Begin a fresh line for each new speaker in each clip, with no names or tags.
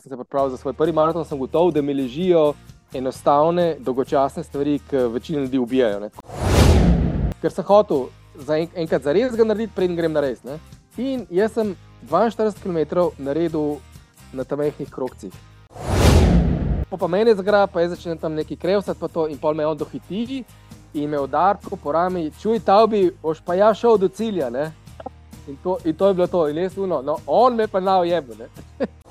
sem se pripravil za svoj prvi maraton, sem gotovo, da mi ležijo enostavne, dolgočasne stvari, ki večino ljudi ubijajo. Ne. Ker sem hotel za en, enkrat za res ga narediti, preden grem na res. Ne. In jaz sem 42 km naredil na tam mehkih krokcih. Po pa meni zgra, pa je začel tam neki krevsati, pa to in pol me on dohiti in me udarko po rami, čuj, ta bi, boš pa ja šel do cilja. In to, in to je bilo to, in jaz uno, no, on me pa nao jebe.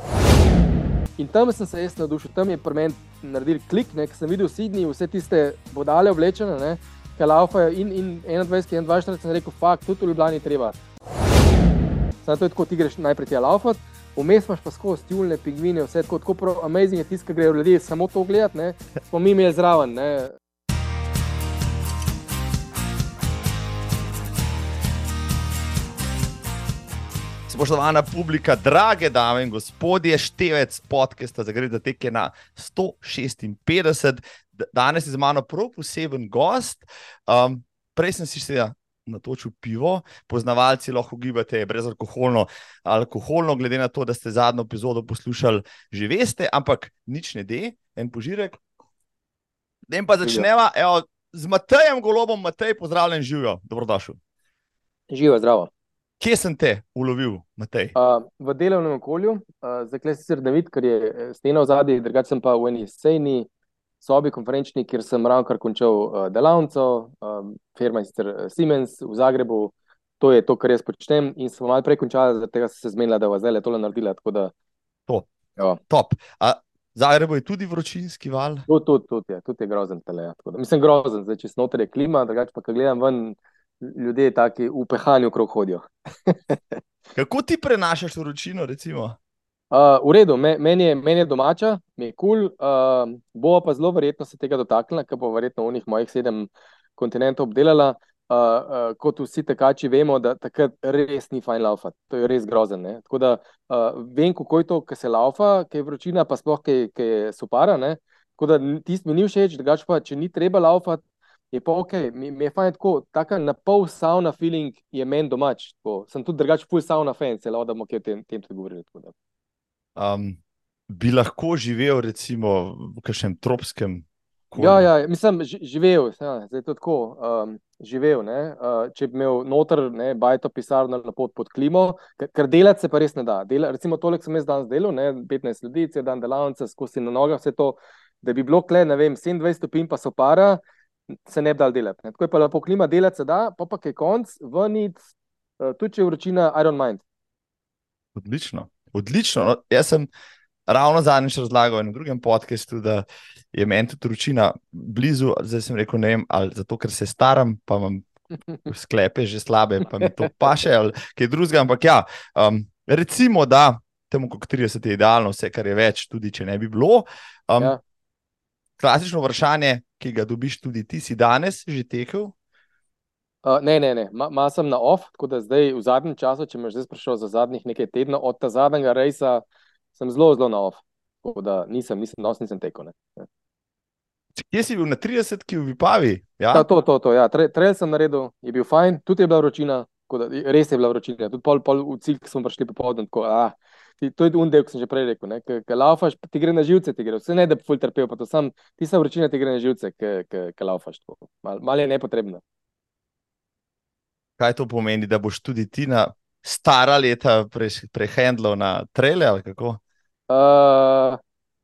In tam sem se jaz navdušil, tam je pri meni naredil klik, ker sem videl Sydney, vse tiste bodale oblečene, ki laufajo in, in 21, 21, sem rekel, fakt, tudi v Ljubljani treba. Zato je tako, ti greš najprej tja laufati, vmes imaš pa skozi tjulne, pingvine, vse tako, tako prav, amazing je tisto, ki grejo ljudje samo to gledati, smo mi imeli zraven. Ne.
Spoštovana publika, drage dame in gospodje, števec podcasta za gre za teke na 156. Danes je z mano prav poseben gost. Um, prej sem si seveda natočil pivo, poznavalci lahko gibate brezalkoholno, alkoholno, glede na to, da ste zadnjo epizodo poslušali, že veste, ampak nič ne de, en požirek. Ne pa začneva evo, z Matejem Golobom, Matej, pozdravljen, živijo, dobrodošel.
Živijo, zdravo.
Kje sem te ulovil, Matej?
Uh, v delovnem okolju, uh, zdaj se sicer ne vidi, ker je stena v zadnji, drugače sem pa v eni sejni sobi, konferenčni, kjer sem ravno kar končal uh, delavnico, um, firma je sicer Siemens v Zagrebu, to je to, kar jaz počnem. In sem malo prej končal, zaradi tega sem se zmenila, da bo zdaj le tole naredila. Da,
to. Top. A Zagreb je tudi vročinski val?
Tudi, tudi, tudi, tudi je grozen tele. Ja, mislim, grozen, zdaj če snoter je klima, drugače pa, ko gledam ven ljudje taki v pehanju krog hodijo.
Kako ti prenašaš vročino? Uh,
v redu, me, meni, je, meni je domača, mi je kul, cool, uh, bo pa zelo verjetno se tega dotaknila, ker bo verjetno v njih mojih sedem kontinentov obdelala. Uh, uh, kot vsi tekači vemo, da takrat res ni fajn laufati, to je res grozen. Ne? Tako da uh, vem, kako je to, ki se laufa, ki je vročina, pa sploh, ki je supara. Ne? Tako da tisti mi ni všeč, drugače pa, če ni treba laufati, je pa ok, mi, mi je fajn tako, tako na pol sauna feeling je meni domač. Tako. Sem tudi drugače full sauna fan, celo da bomo o tem, tem tudi govorili.
Um, bi lahko živel recimo v kakšnem tropskem.
Ja, ja, mislim, živel, ja, zdaj to tako. Um, živel, uh, če bi imel noter, ne, bajto pisarno na pot pod klimo, ker delati se pa res ne da. Dela, recimo, toliko sem jaz danes delal, ne, 15 ljudi, cel dan delavnice, skozi na nogah, vse to, da bi bilo kle, ne vem, 27 stopinj pa so para, se ne bi dal delati. Ne. Tako je pa lepo klima, delati se da, pa pa je konc, vrniti, uh, tudi če je vročina, I don't mind.
Odlično, odlično. No, jaz sem ravno zadnjič razlagal na drugem podkastu, da je meni tudi vročina blizu. Zdaj sem rekel, ne vem, ali zato, ker se staram, pa imam sklepe že slabe, pa mi to paše ali kaj drugega. Ampak ja, um, recimo, da temu, kot 30 je idealno, vse kar je več, tudi če ne bi bilo. Um, ja. Klasično vprašanje, ki ga dobiš tudi ti, si danes že tekel?
Uh, ne, ne, ne, malo ma sem na off, tako da zdaj v zadnjem času, če me že sprašuješ za zadnjih nekaj tednov od tega zadnjega rejsa, sem zelo, zelo na off. Tako da nisem, nisem, nos, nisem tekel. Ne.
Kje si bil na 30, ki v Vipavi? Ja,
Ta, to, to, to, ja. Trail sem naredil, je bil fajn, tudi je bila vročina, da, res je bila vročina. Tudi pol, pol v cilj, ki smo prišli popoldne, tako ah, ti, to je un del, ki sem že prej rekel. Ker laufaš, ti gre na živce, ti gre vse ne, da bi ful trpel, pa to sam, ti sa vročina, ti gre na živce, ker laufaš. Malo mal je nepotrebno.
Kaj to pomeni, da boš tudi ti na stara leta prehendlal pre na trele ali kako?
Uh,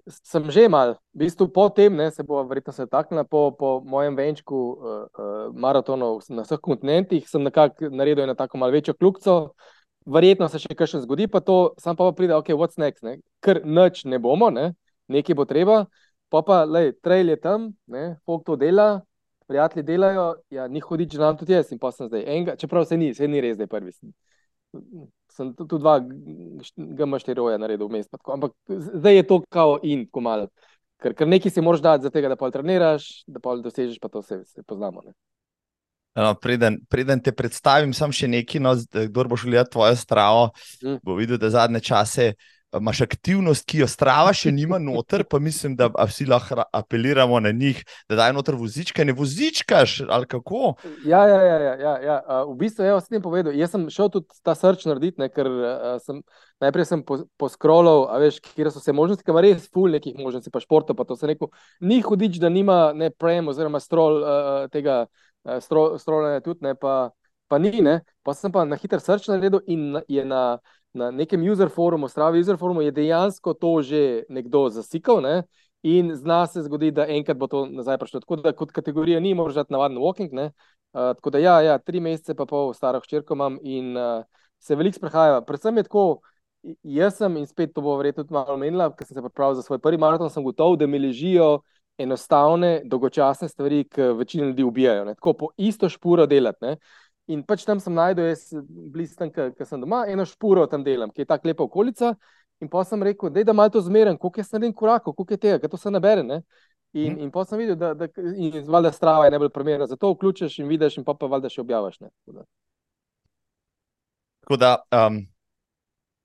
sem že mal, v bistvu po tem, ne, se bo verjetno se taknila po, po mojem venčku uh, uh, maratonov na vseh kontinentih, sem nekako naredil eno tako malo večjo kljubco, verjetno se še kaj zgodi, pa to sam pa pride, ok, what's next, ne? ker noč ne bomo, ne? nekaj bo treba, pa pa, lej, trail je tam, ne, folk to dela, prijatelji delajo, ja, ni hoditi, že nam tudi jaz in pa sem zdaj enega, čeprav se ni, se ni res zdaj prvi. Sem, sem tu dva GM4-oja naredil vmes, ampak zdaj je to kao in, ko malo, ker, ker nekaj si moraš dati za tega, da pa treniraš, da pa dosežeš, pa to vse, vse poznamo. Ne?
No, preden, preden te predstavim, sem še nekaj, no, kdo bo šel gledati tvojo stravo. Mm. Bo videl, da zadnje čase imaš aktivnost, ki jo strava še nima noter, pa mislim, da vsi lahko apeliramo na njih, da dajo noter vozičke, ne vozičkaš ali kako.
Ja, ja, ja, ja, ja, ja. v bistvu je vse tem povedal. Jaz sem šel tudi ta srč narediti, ne, ker sem, najprej sem poskrolal, po veš, kje so se možnosti, ker ima res ful nekih možnosti, pa športa, pa to se rekel, ni hudič, da nima ne prem oziroma strol uh, tega uh, strolanja tudi, ne, pa, pa ni, ne, pa sem pa na hiter srč naredil in je na na nekem user forumu, stravi user forumu, je dejansko to že nekdo zasikal. Ne? In zna se zgodi, da enkrat bo to nazaj prišlo. Tako da kot kategorija ni možno navaden walking. Uh, tako da ja, ja, tri mesece pa pol staro hčerko imam in uh, se veliko sprehajava. Predvsem je tako, jaz sem in spet to bo verjetno tudi malo menila, ker sem se pripravil za svoj prvi maraton, sem gotov, da mi ležijo enostavne, dolgočasne stvari, ki večino ljudi ubijajo. Ne? Tako po isto špuro delati. Ne? In pač tam sem najdel, jaz blizu tam, ki sem doma, eno špuro tam delam, ki je tako lepa okolica. In pa sem rekel, da je malo to zmeren, koliko je sneden korak, koliko je tega, da to se nabere. Ne? In, in pa sem videl, da, da, da strava je najbolj primerna. Zato vključiš in vidiš, in pa pa valjda še objaviš.
Tako da, um,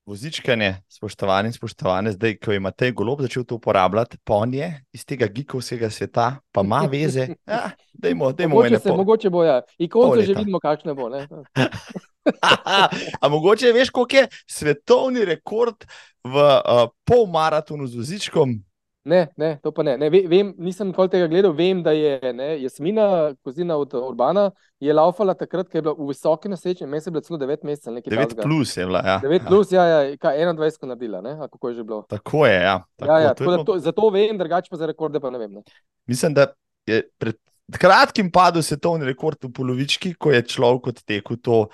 vozičkanje, spoštovani in spoštovane, zdaj, ko ima te golob začel to uporabljati, pa on je iz tega gikovskega sveta, pa ima veze. Ja, dejmo, dejmo
mogoče, se, mogoče bo, ja. Ikonce že vidimo, kakšne bo.
A mogoče veš, koliko je svetovni rekord v uh, polmaratonu z vozičkom?
Ne, ne, to pa ne. ne vem, nisem nikoli tega gledal. Vem, da je ne, Jasmina, kozina od Urbana, je laufala takrat, ko je bila v visoki naseči, meni je bilo celo 9 mesecev.
9 plus je bila. Ja.
9 plus, ja, ja, kaj 21 naredila, ne? A kako je že bilo.
Tako je, ja.
Tako, ja, ja to je to, zato vem, drugače pa za rekorde pa ne vem. Ne.
Mislim, da je pred kratkim padel svetovni rekord v polovički, ko je človek odtekel to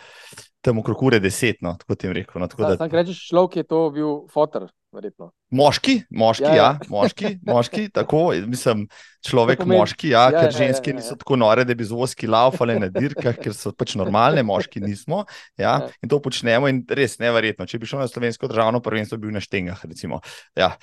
tam okrog ure deset, no, tako ti rekel. No,
da, da... Rečeš, človek je to bil fotor, verjetno.
Moški, moški, ja, ja. ja moški, moški, tako, mislim, človek, moški, ja, ja, ker ja, ženske ja, ja, niso tako nore, da bi z voski laufale na dirkah, ker so pač normalne, moški nismo. Ja, ja. In to počnemo in res neverjetno. Če bi šel na slovensko državno prvenstvo, bi bil na štengah, recimo. Ja.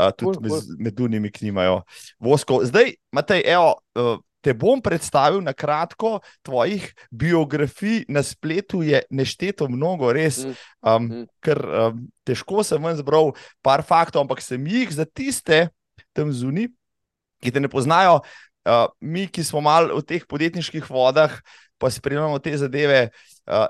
Uh, tudi cool, cool. med dunimi, ki nimajo voskov. Zdaj, Matej, evo. Uh, te bom predstavil na kratko, tvojih biografij na spletu je nešteto mnogo, res. Um, ker um, težko sem vam zbral par faktov, ampak sem jih za tiste tam zunaj, ki te ne poznajo, uh, mi, ki smo malo v teh podjetniških vodah, pa spremljamo te zadeve. Uh,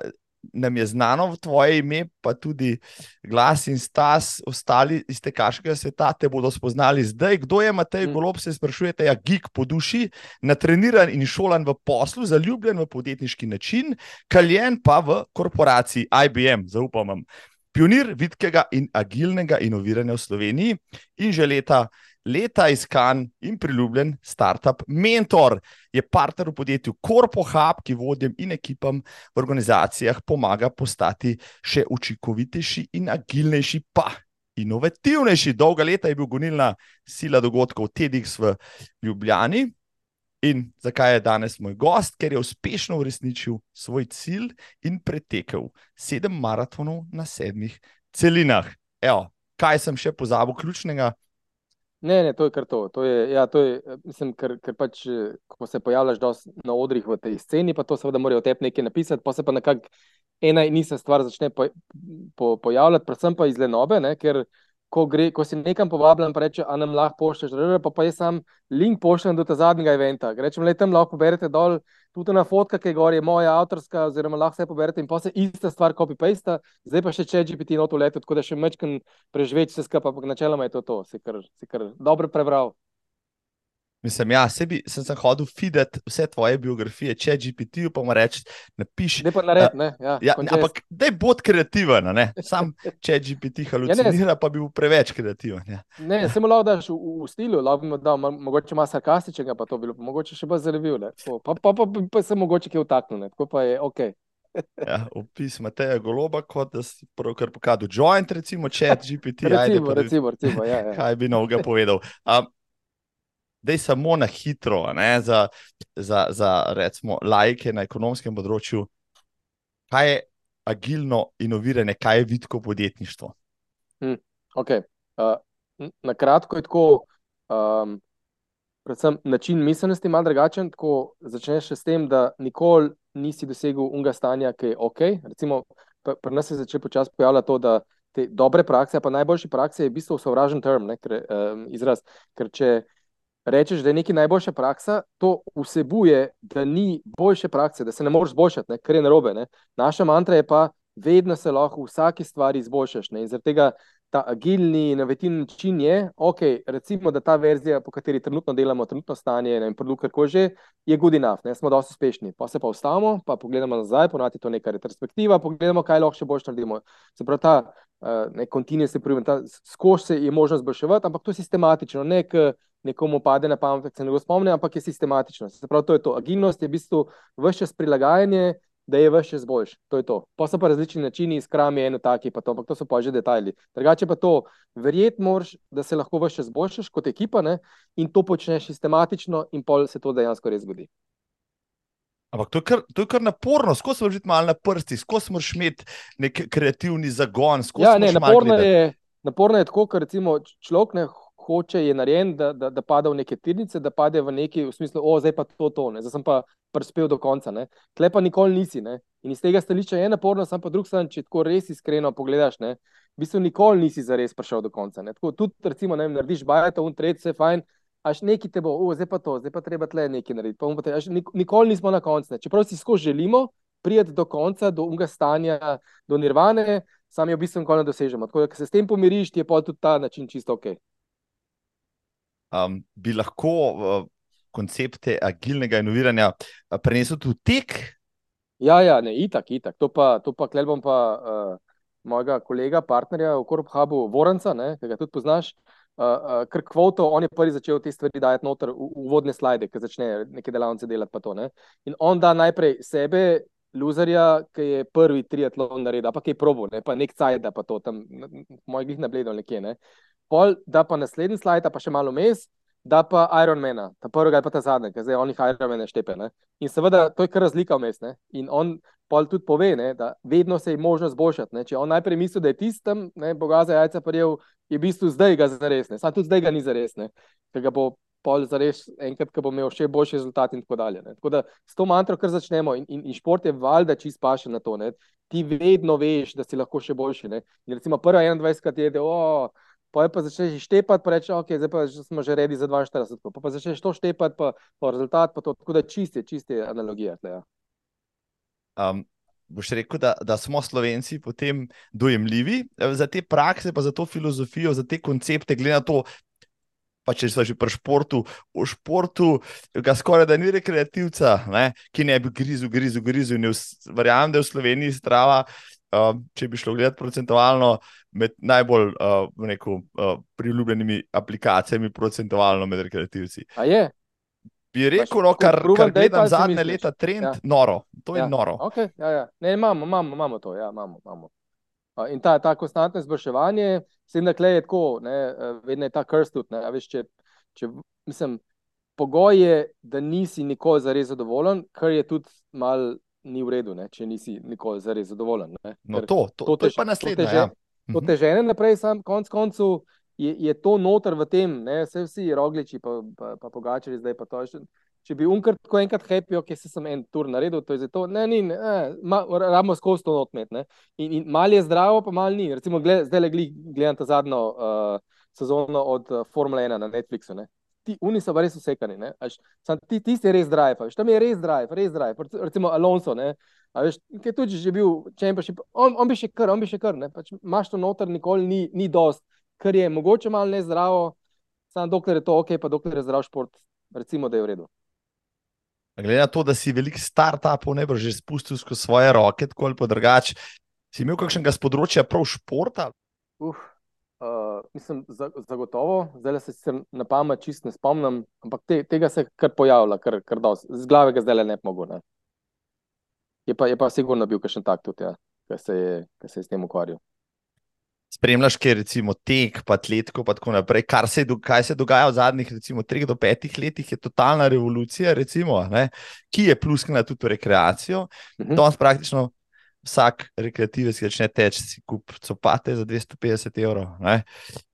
nam je znano v tvoje ime, pa tudi glas in stas, ostali iz tega sveta te bodo spoznali zdaj. Kdo je Matej mm. Golob, se sprašujete, ja, gig po duši, natreniran in šolan v poslu, zaljubljen v podjetniški način, kaljen pa v korporaciji IBM, zaupam vam. Pionir vidkega in agilnega inoviranja v Sloveniji in že leta leta iskan in priljubljen startup mentor. Je partner v podjetju CorpoHub, ki vodjem in ekipam v organizacijah pomaga postati še učinkovitejši in agilnejši, pa inovativnejši. Dolga leta je bil gonilna sila dogodkov TEDx v Ljubljani. In zakaj je danes moj gost? Ker je uspešno uresničil svoj cilj in pretekel sedem maratonov na sedmih celinah. Evo, kaj sem še pozabil, ključnega,
Ne, ne, to je kar to. to, je, ja, to je, mislim, ker, ker pač, ko se pojavljaš na odrih v tej sceni, pa to seveda morajo tebi nekaj napisati, pa se pa nekako ena in ista stvar začne po, po, pojavljati, predvsem pa iz lenobe, ne, ker ko, gre, ko si nekam povabljen, pa reče, a nam lahko pošlješ, pa, pa jaz sam link pošljem do tega zadnjega eventa. Rečem, le tam lahko berete dol, tudi na fotka, ki je gor, je moja avtorska, oziroma lahko vse poberete in pa se ista stvar copy-paste, zdaj pa še če GPT na to leto, tako da še mečkam preživeti vse skupaj, ampak načeloma je to to, si kar, si kar dobro prebral.
Mislim, ja, sebi sem se hodil feedati vse tvoje biografije, če GPT-ju pa mu reči, napiši.
Ne pa naredi, ne. Ja,
ja, ampak da je bod kreativen, ne. Sam če GPT halucinira, ja, ne, pa bi bil preveč kreativen. Ja.
Ne, samo lahko daš v, v stilu, lahko bi dal mogoče malo sarkastičnega, pa to bi bilo, mogoče še bolj zanimivo. Pa, pa, pa, pa, pa se mogoče kje vtaknil, tako pa je ok.
ja, opis Mateja Goloba, kot da si kar pokazal joint, recimo, če GPT.
recimo, ajde, recimo, recimo, ja, ja.
Kaj bi novega povedal? Um, da je samo na hitro, ne, za, za, za recimo, lajke na ekonomskem področju, kaj je agilno inoviranje, kaj je vidko podjetništvo.
Hmm, okay. uh, na kratko je tako, um, predvsem način miselnosti malo drugačen. Začneš s tem, da nikoli nisi dosegel unga stanja, ki je ok. Recimo, pri nas se začelo počasi pojavljati to, da te dobre prakse, pa najboljše prakse je v bistvu sovražen term, ne, ker, um, izraz. Ker če rečeš, da je nekaj najboljša praksa, to vsebuje, da ni boljše prakse, da se ne moreš zboljšati, ne, kar je narobe. Ne. Naša mantra je pa, vedno se lahko v vsaki stvari izboljšaš. Ne, in zaradi tega ta agilni, inovativni način je, ok, recimo, da ta verzija, po kateri trenutno delamo, trenutno stanje in produkt, kako že, je good enough, ne, smo dosti uspešni. Pa se pa ustavimo, pa pogledamo nazaj, ponovadi to neka retrospektiva, pogledamo, kaj lahko še boljš naredimo. Se pravi, ta uh, ne, continuous improvement, skozi se je možno zboljševati, ampak to je sistematično, ne k nekomu pade na pamet, se ne bo spomnil, ampak je sistematično. Se pravi, to je to. Agilnost je v bistvu vse čas prilagajanje da je vse čas boljši. To je to. Pa so pa različni načini, skram je eno taki, pa to, ampak to so pa že detajli. Drugače pa to, verjeti moraš, da se lahko vse čas boljšaš kot ekipa ne? in to počneš sistematično, in pol se to dejansko res zgodi.
Ampak to je kar, to je kar naporno, skozi smo že malo na prsti, skozi smo še imeti nek kreativni zagon.
Ja, ne, naporno, je, naporno je tako, ker recimo človek ne hoče, je narejen, da, da, da pade v neke tirnice, da pade v neki v smislu, o, zdaj pa to, to, ne. zdaj sem pa prispel do konca. Ne. Tle pa nikoli nisi. Ne. In iz tega stališča je naporno, sam pa drug stran, če tako res iskreno pogledaš, ne, v bistvu nikoli nisi zares prišel do konca. Ne. Tako tudi, recimo, ne, narediš bajata, un tretji, vse fajn. Až neki te bo, o, zdaj pa to, zdaj pa treba tle nekaj narediti. Pa te, až, nikoli nismo na koncu. Čeprav si skozi želimo priti do konca, do unga stanja, do nirvane, sami v bistvu nikoli ne dosežemo. Tako da, se s tem pomiriš, ti je pa tudi ta način čisto ok.
Um, bi lahko uh, koncepte agilnega inoviranja prenesel tudi tek?
Ja, ja, ne, itak, itak. To pa, to pa klebom pa uh, mojega kolega, partnerja v Koruphubu, Voranca, ki ga tudi poznaš. Uh, uh, ker kvoto, on je prvi začel te stvari dajati noter v uvodne slide, ki začne neke delavnice delati. To, ne? In on da najprej sebe, loserja, ki je prvi triatlon naredil, pa ki je probo, ne? pa nek cajt, da pa to tam, mojih nabledov nekje. Ne? Pol, da pa naslednji slide, pa še malo mes, da pa Ironmana, ta prvega pa ta zadnjega, zdaj on jih Ironmana štepe. Ne? In seveda to je kar razlika vmes. Ne? In on pa tudi pove, ne, da vedno se je možno zboljšati. Ne? Če on najprej misli, da je tistem, boga za jajca prijel, je v bistvu zdaj ga zares, samo tudi zdaj ga ni zares, ker ga bo pol zares enkrat, ko bo imel še boljši rezultat in tako dalje. Ne? Tako da s to mantro, kar začnemo, in, in, in šport je valjda čist paše na to. Ne? Ti vedno veš, da si lahko še boljši. Ne? In recimo prva 21 je, da oh, Pa je pa začneš štepati, pa rečeš, ok, zdaj pa smo že redi za 42, pa, pa začneš to štepati, pa, pa rezultat, pa to, tako da čiste, čiste analogije. Tle, ja.
um, boš rekel, da, da smo slovenci potem dojemljivi eh, za te prakse, pa za to filozofijo, za te koncepte, glede na to. Pa če si pri športu, v športu, ga skoraj da ni rekreativca, ne, ki ne bi grizel, grizel, grizel. Verjamem, da je v Sloveniji strava, uh, če bi šlo gledati procentualno, uh, med najbolj uh, rekel, uh, priljubljenimi aplikacijami, procentualno med rekreativci.
A je?
Bi rekel, no, kar, kar gledam zadnje leta, trend, ja. noro. To je
ja.
noro.
Okay, ja, ja. Ne, imamo, imamo, imamo to. Ja, imamo, imamo. In ta, ta konstantno izboljševanje, se da je tako, ne, vedno je ta krst tudi. Veš, če, če, mislim, pogoj je, da nisi nikoli zares zadovoljen, kar je tudi mal ni v redu, ne, če nisi nikoli zares zadovoljen.
No, to, to, to, to je pa naslednje. Ja
to te žene naprej, sam konc koncu je, je to noter v tem, ne, vse vsi rogliči, pa, pa, pa pogačari zdaj pa to še. Če bi unkrat tako enkrat happy, ok, se sem en tur naredil, to je zato, ne, ni, ne, ramo skozi to notmet, ne. In, in mal je zdravo, pa mal ni. Recimo, gled, zdaj le gledam ta zadnjo uh, sezono od uh, Formule 1 na Netflixu, ne. Ti, oni so pa res usekani, sam, ti, ti si res drive, tam je res drive, res drive. Recimo Alonso, ne. Veš, ki je tudi že bil čempionship, on, on bi še kar, on bi še kar, ne, pač imaš to noter, nikoli ni, ni dost, ker je mogoče malo nezdravo, samo dokler je to ok, pa dokler je zdrav šport, recimo, da je v redu.
Glede na to, da si velik start-upov, ne boš že spustil skozi svoje roke, tako ali drugače, si imel kakšnega z področja prav športa?
Uf, uh, mislim, zagotovo, zdaj se sicer na pamet čist ne spomnim, ampak te, tega se kar pojavlja, kar, kar dosti, z glave ga zdaj ne mogo. Ne. Je pa, je pa sigurno bil kakšen tak tudi, ja, ki se, se je s tem ukvarjal.
Spremljaš, kaj je recimo tek, pa atletiko, pa tako naprej. Kar se, kaj se dogaja v zadnjih, recimo, treh do petih letih, je totalna revolucija, recimo, ne, ki je pluskala tudi v rekreacijo. Uh -huh. Danes praktično vsak rekreativec, ki začne teči, si kup copate za 250 evrov,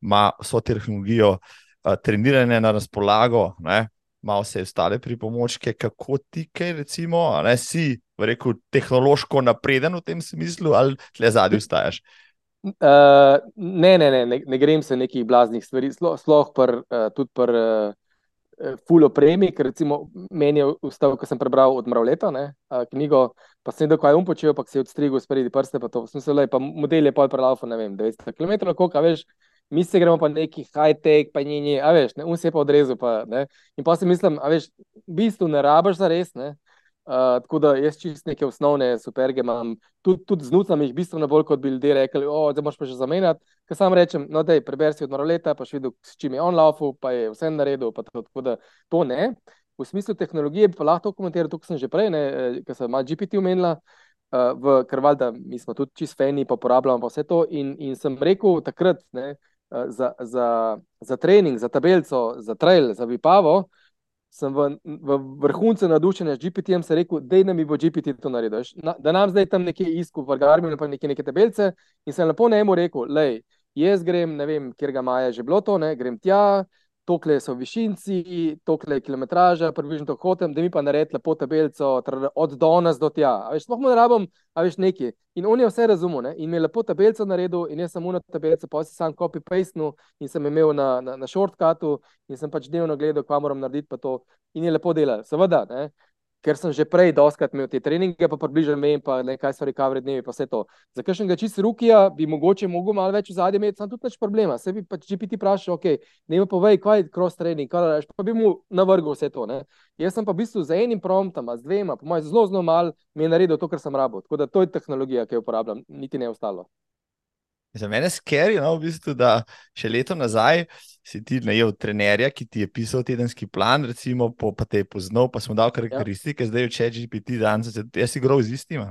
ima vso tehnologijo, uh, treniranje na razpolago, ima vse ostale pripomočke, kako ti, kaj recimo, ne, si rekel, tehnološko napreden v tem smislu, ali le zadnji ustajaš?
Uh, ne, ne, ne, ne, ne grem se nekih blaznih stvari, sploh uh, tudi pri uh, full opremi, ker recimo meni je ustav, ko sem prebral od Mravleta ne, uh, knjigo, pa sem videl, kaj je on počel, pa se je odstrigel spredi prste, pa to. Sem se le, pa model je pol prelaufen, ne vem, 200 km, koliko, veš, mi se gremo pa neki high-tech, pa njeni, a veš, ne, on se je pa odrezal, pa ne, in pa si mislim, a veš, v bistvu ne rabaš za res, ne, Uh, tako da jaz čist neke osnovne superge imam, tudi, tudi znucam jih bistveno bolj, kot bi ljudje rekli, o, zdaj moš pa že zamenjati. Ker sam rečem, no, dej, preber si od Maroleta, pa še videl, s čim je on laufal, pa je vse naredil, to, tako da to ne. V smislu tehnologije pa lahko komentiral, tukaj sem že prej, ne, eh, ker sem malo GPT umenila, uh, v Krvalda, mi smo tudi čist feni, pa uporabljamo pa vse to in, in sem rekel takrat, ne, uh, za, za, za trening, za tabelco, za trail, za vipavo, sem v, v vrhuncu nadušenja z GPT-jem rekel, da nam bo GPT to naredil. Na, da nam zdaj tam nekje iskal, v Argarminu, pa nekje neke tabelce. In sem lepo njemu rekel, lej, jaz grem, ne vem, kjer ga maja že bilo to, ne, grem tja, tokle so višinci, tokle je kilometraža, približno to hotem, da mi pa naredi lepo tabelco od danes do tja. A veš, sploh mu ne rabim, a veš neki. In on je vse razumel ne? in mi je lepo tabelco naredil in jaz mu na tabelco, pa si sam copy-paste in sem imel na, na, na shortcutu in sem pač dnevno gledal, kva moram narediti pa to in je lepo delal. Seveda, ne? Ker sem že prej doskrat imel te treninge, pa približno vem, pa ne, kaj so recovery dnevi, pa vse to. Za kakšnega čist rukija bi mogoče mogel malo več v zadnjem imeti, sem tudi več problema. Se bi pač GPT vprašal, ok, ne mi povej, kaj je cross training, kaj rečeš, pa bi mu navrgel vse to. Ne? Jaz sem pa v bistvu z enim promptom, z dvema, po mojem, zelo, zelo mal mi je naredil to, kar sem rabo. Tako da to je tehnologija, ki jo uporabljam, niti ne ostalo.
Za mene je skeri, no, v bistvu, da še leto nazaj si ti najel trenerja, ki ti je pisal tedenski plan, recimo, po, pa te je poznal, pa smo dal karakteristike, ja. zdaj je če GPT, danes jaz si grov z istim.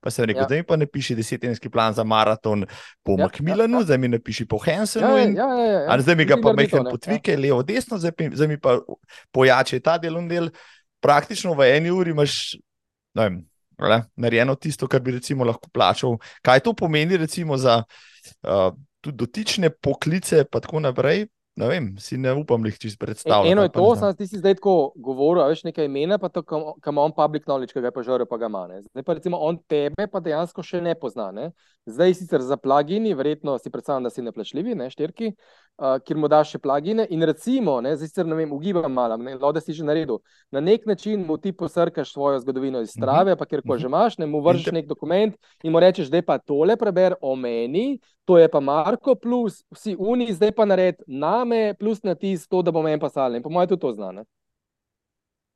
Pa sem rekel, ja. da mi pa ne piši deset tedenski plan za maraton po ja. Macmillanu, ja, ja. zdaj mi ne piši po Hensenu. Ja, ja, ja, ja, ja. Zdaj mi ga pa mehen potvike, ja. levo, desno, zdaj, zdaj mi pa pojače ta delovni del. Praktično v eni uri imaš. Vem, Narejeno tisto, kar bi lahko plačal. Kaj to pomeni, recimo, za uh, tudi dotične poklice, pa tako naprej, ne vem, si ne upam jih čisto predstavljati.
Eno je to, da si zdaj tako govoril, veš nekaj imena, pa to, kam on public knowledge, ki ga je pa žrl, pa ga ima. Ne. Zdaj pa recimo on tebe pa dejansko še ne pozna. Ne. Zdaj sicer za plagini, verjetno si predstavljam, da si neplačljivi, ne štirki, uh, kjer mu daš še plagine in recimo, ne, zdaj sicer ne vem, ugibam malo, ne, lode si že naredil, na nek način mu ti posrkaš svojo zgodovino iz strave, mm -hmm. pa kjer ko že imaš, ne mu vržeš nek dokument in mu rečeš, da je pa tole preber o meni, to je pa Marko plus vsi uni, zdaj pa nared nam name, plus na tisto, da bom en pasal. In po mojem, tudi to znane.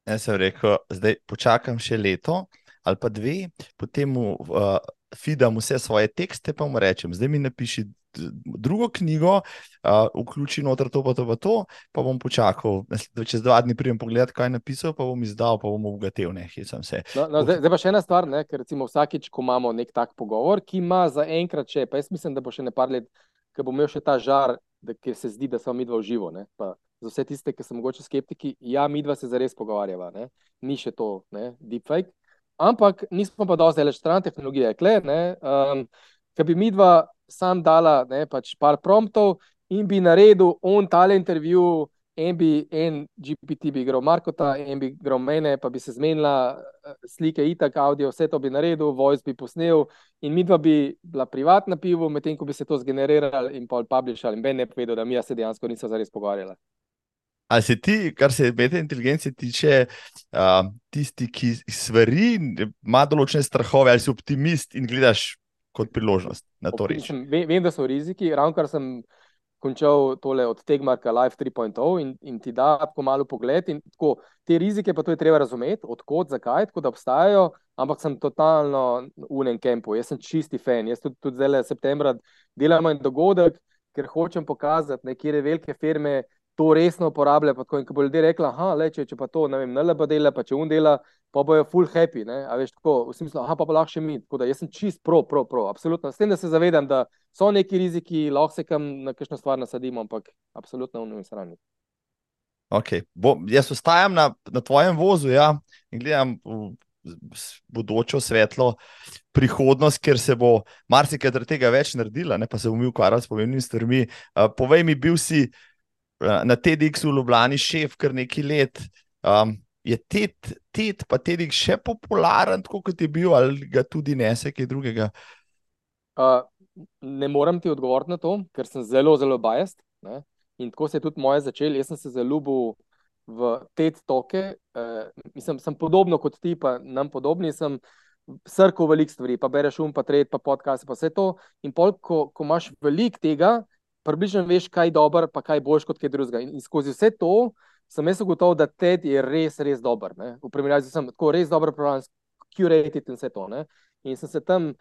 Jaz sem rekel, zdaj počakam še leto ali pa dve, potem mu uh, fidam vse svoje tekste, pa mu rečem, zdaj mi napiši drugo knjigo, uh, vključi noter to, pa to, pa to, pa bom počakal. Čez dva dni pridem pogledat, kaj je napisal, pa bom izdal, pa bom obogatil. Ne,
no, no, zdaj, zdaj pa še ena stvar, ne, ker recimo vsakič, ko imamo nek tak pogovor, ki ima za enkrat še, pa jaz mislim, da bo še ne par let, ker bom imel še ta žar da se zdi, da smo mi dva živo. Ne? Pa za vse tiste, ki so mogoče skeptiki, ja, mi dva se zares pogovarjava, ne? ni še to, ne? deepfake. Ampak nismo pa dosti daleč stran tehnologije, kle, um, ki bi mi dva sam dala ne, pač par promptov in bi naredil on tale intervju en bi en GPT bi igral Markota, en bi igral mene, pa bi se zmenila eh, slike, itak, audio, vse to bi naredil, voice bi posnel in mi dva bi bila privatna pivo, medtem ko bi se to zgenerirali in pol publishali in ben ne povedal, da mi se dejansko nismo zares pogovarjali.
Ali si ti, kar se beta inteligence tiče, uh, tisti, ki stvari, ima določene strahove, ali si optimist in gledaš kot priložnost na to reči?
Vem, vem, da so riziki, ravno kar sem končal tole od Tegmarka Life 3.0 in, in ti da tako malo pogled. Tako, te rizike pa to je treba razumeti, odkot, zakaj, tako da obstajajo, ampak sem totalno v enem kampu, jaz sem čisti fan. Jaz tudi, tudi zdaj, septembra, delam en dogodek, ker hočem pokazati, kje velike firme to resno uporablja. Tako, in ko bo ljudje rekli, da če, če pa to ne vem, NLB dela, pa če un dela, pa bojo full happy. Ne? A veš tako, v smislu, aha, pa bo lahko še mi. Tako da jaz sem čist pro, pro, pro, absolutno. S tem, da se zavedam, da so neki riziki, lahko se kam na kakšno stvar nasadimo, ampak absolutno v njih srani.
Okay. Bo, jaz ostajam na, na tvojem vozu ja, in gledam v bodočo svetlo prihodnost, ker se bo marsikaj tega več naredila, ne pa se bom ukvarjal s pomembnimi stvarmi. Uh, povej mi, bil si uh, na TEDx v Ljubljani šef kar nekaj let. Um, je TED, TED pa TEDx še popularen, kot je bil, ali ga tudi nese kaj drugega?
Uh, ne morem ti odgovoriti na to, ker sem zelo, zelo bajast. In tako se je tudi moje začelo. Jaz sem se zelo ljubil v te toke. Uh, mislim, sem podobno kot ti, pa nam podobni. Sem srkal velik stvari, pa bereš um, pa tret, pa podcast, pa vse to. In pol, ko, ko imaš velik tega, približno veš, kaj je dobro, pa kaj boš kot kaj drugega. In, in skozi vse to sem jaz ugotovil, da TED je res, res dober. Ne? V primerjavi z tem, tako res dobro program, curated in vse to. Ne? In sem se tam,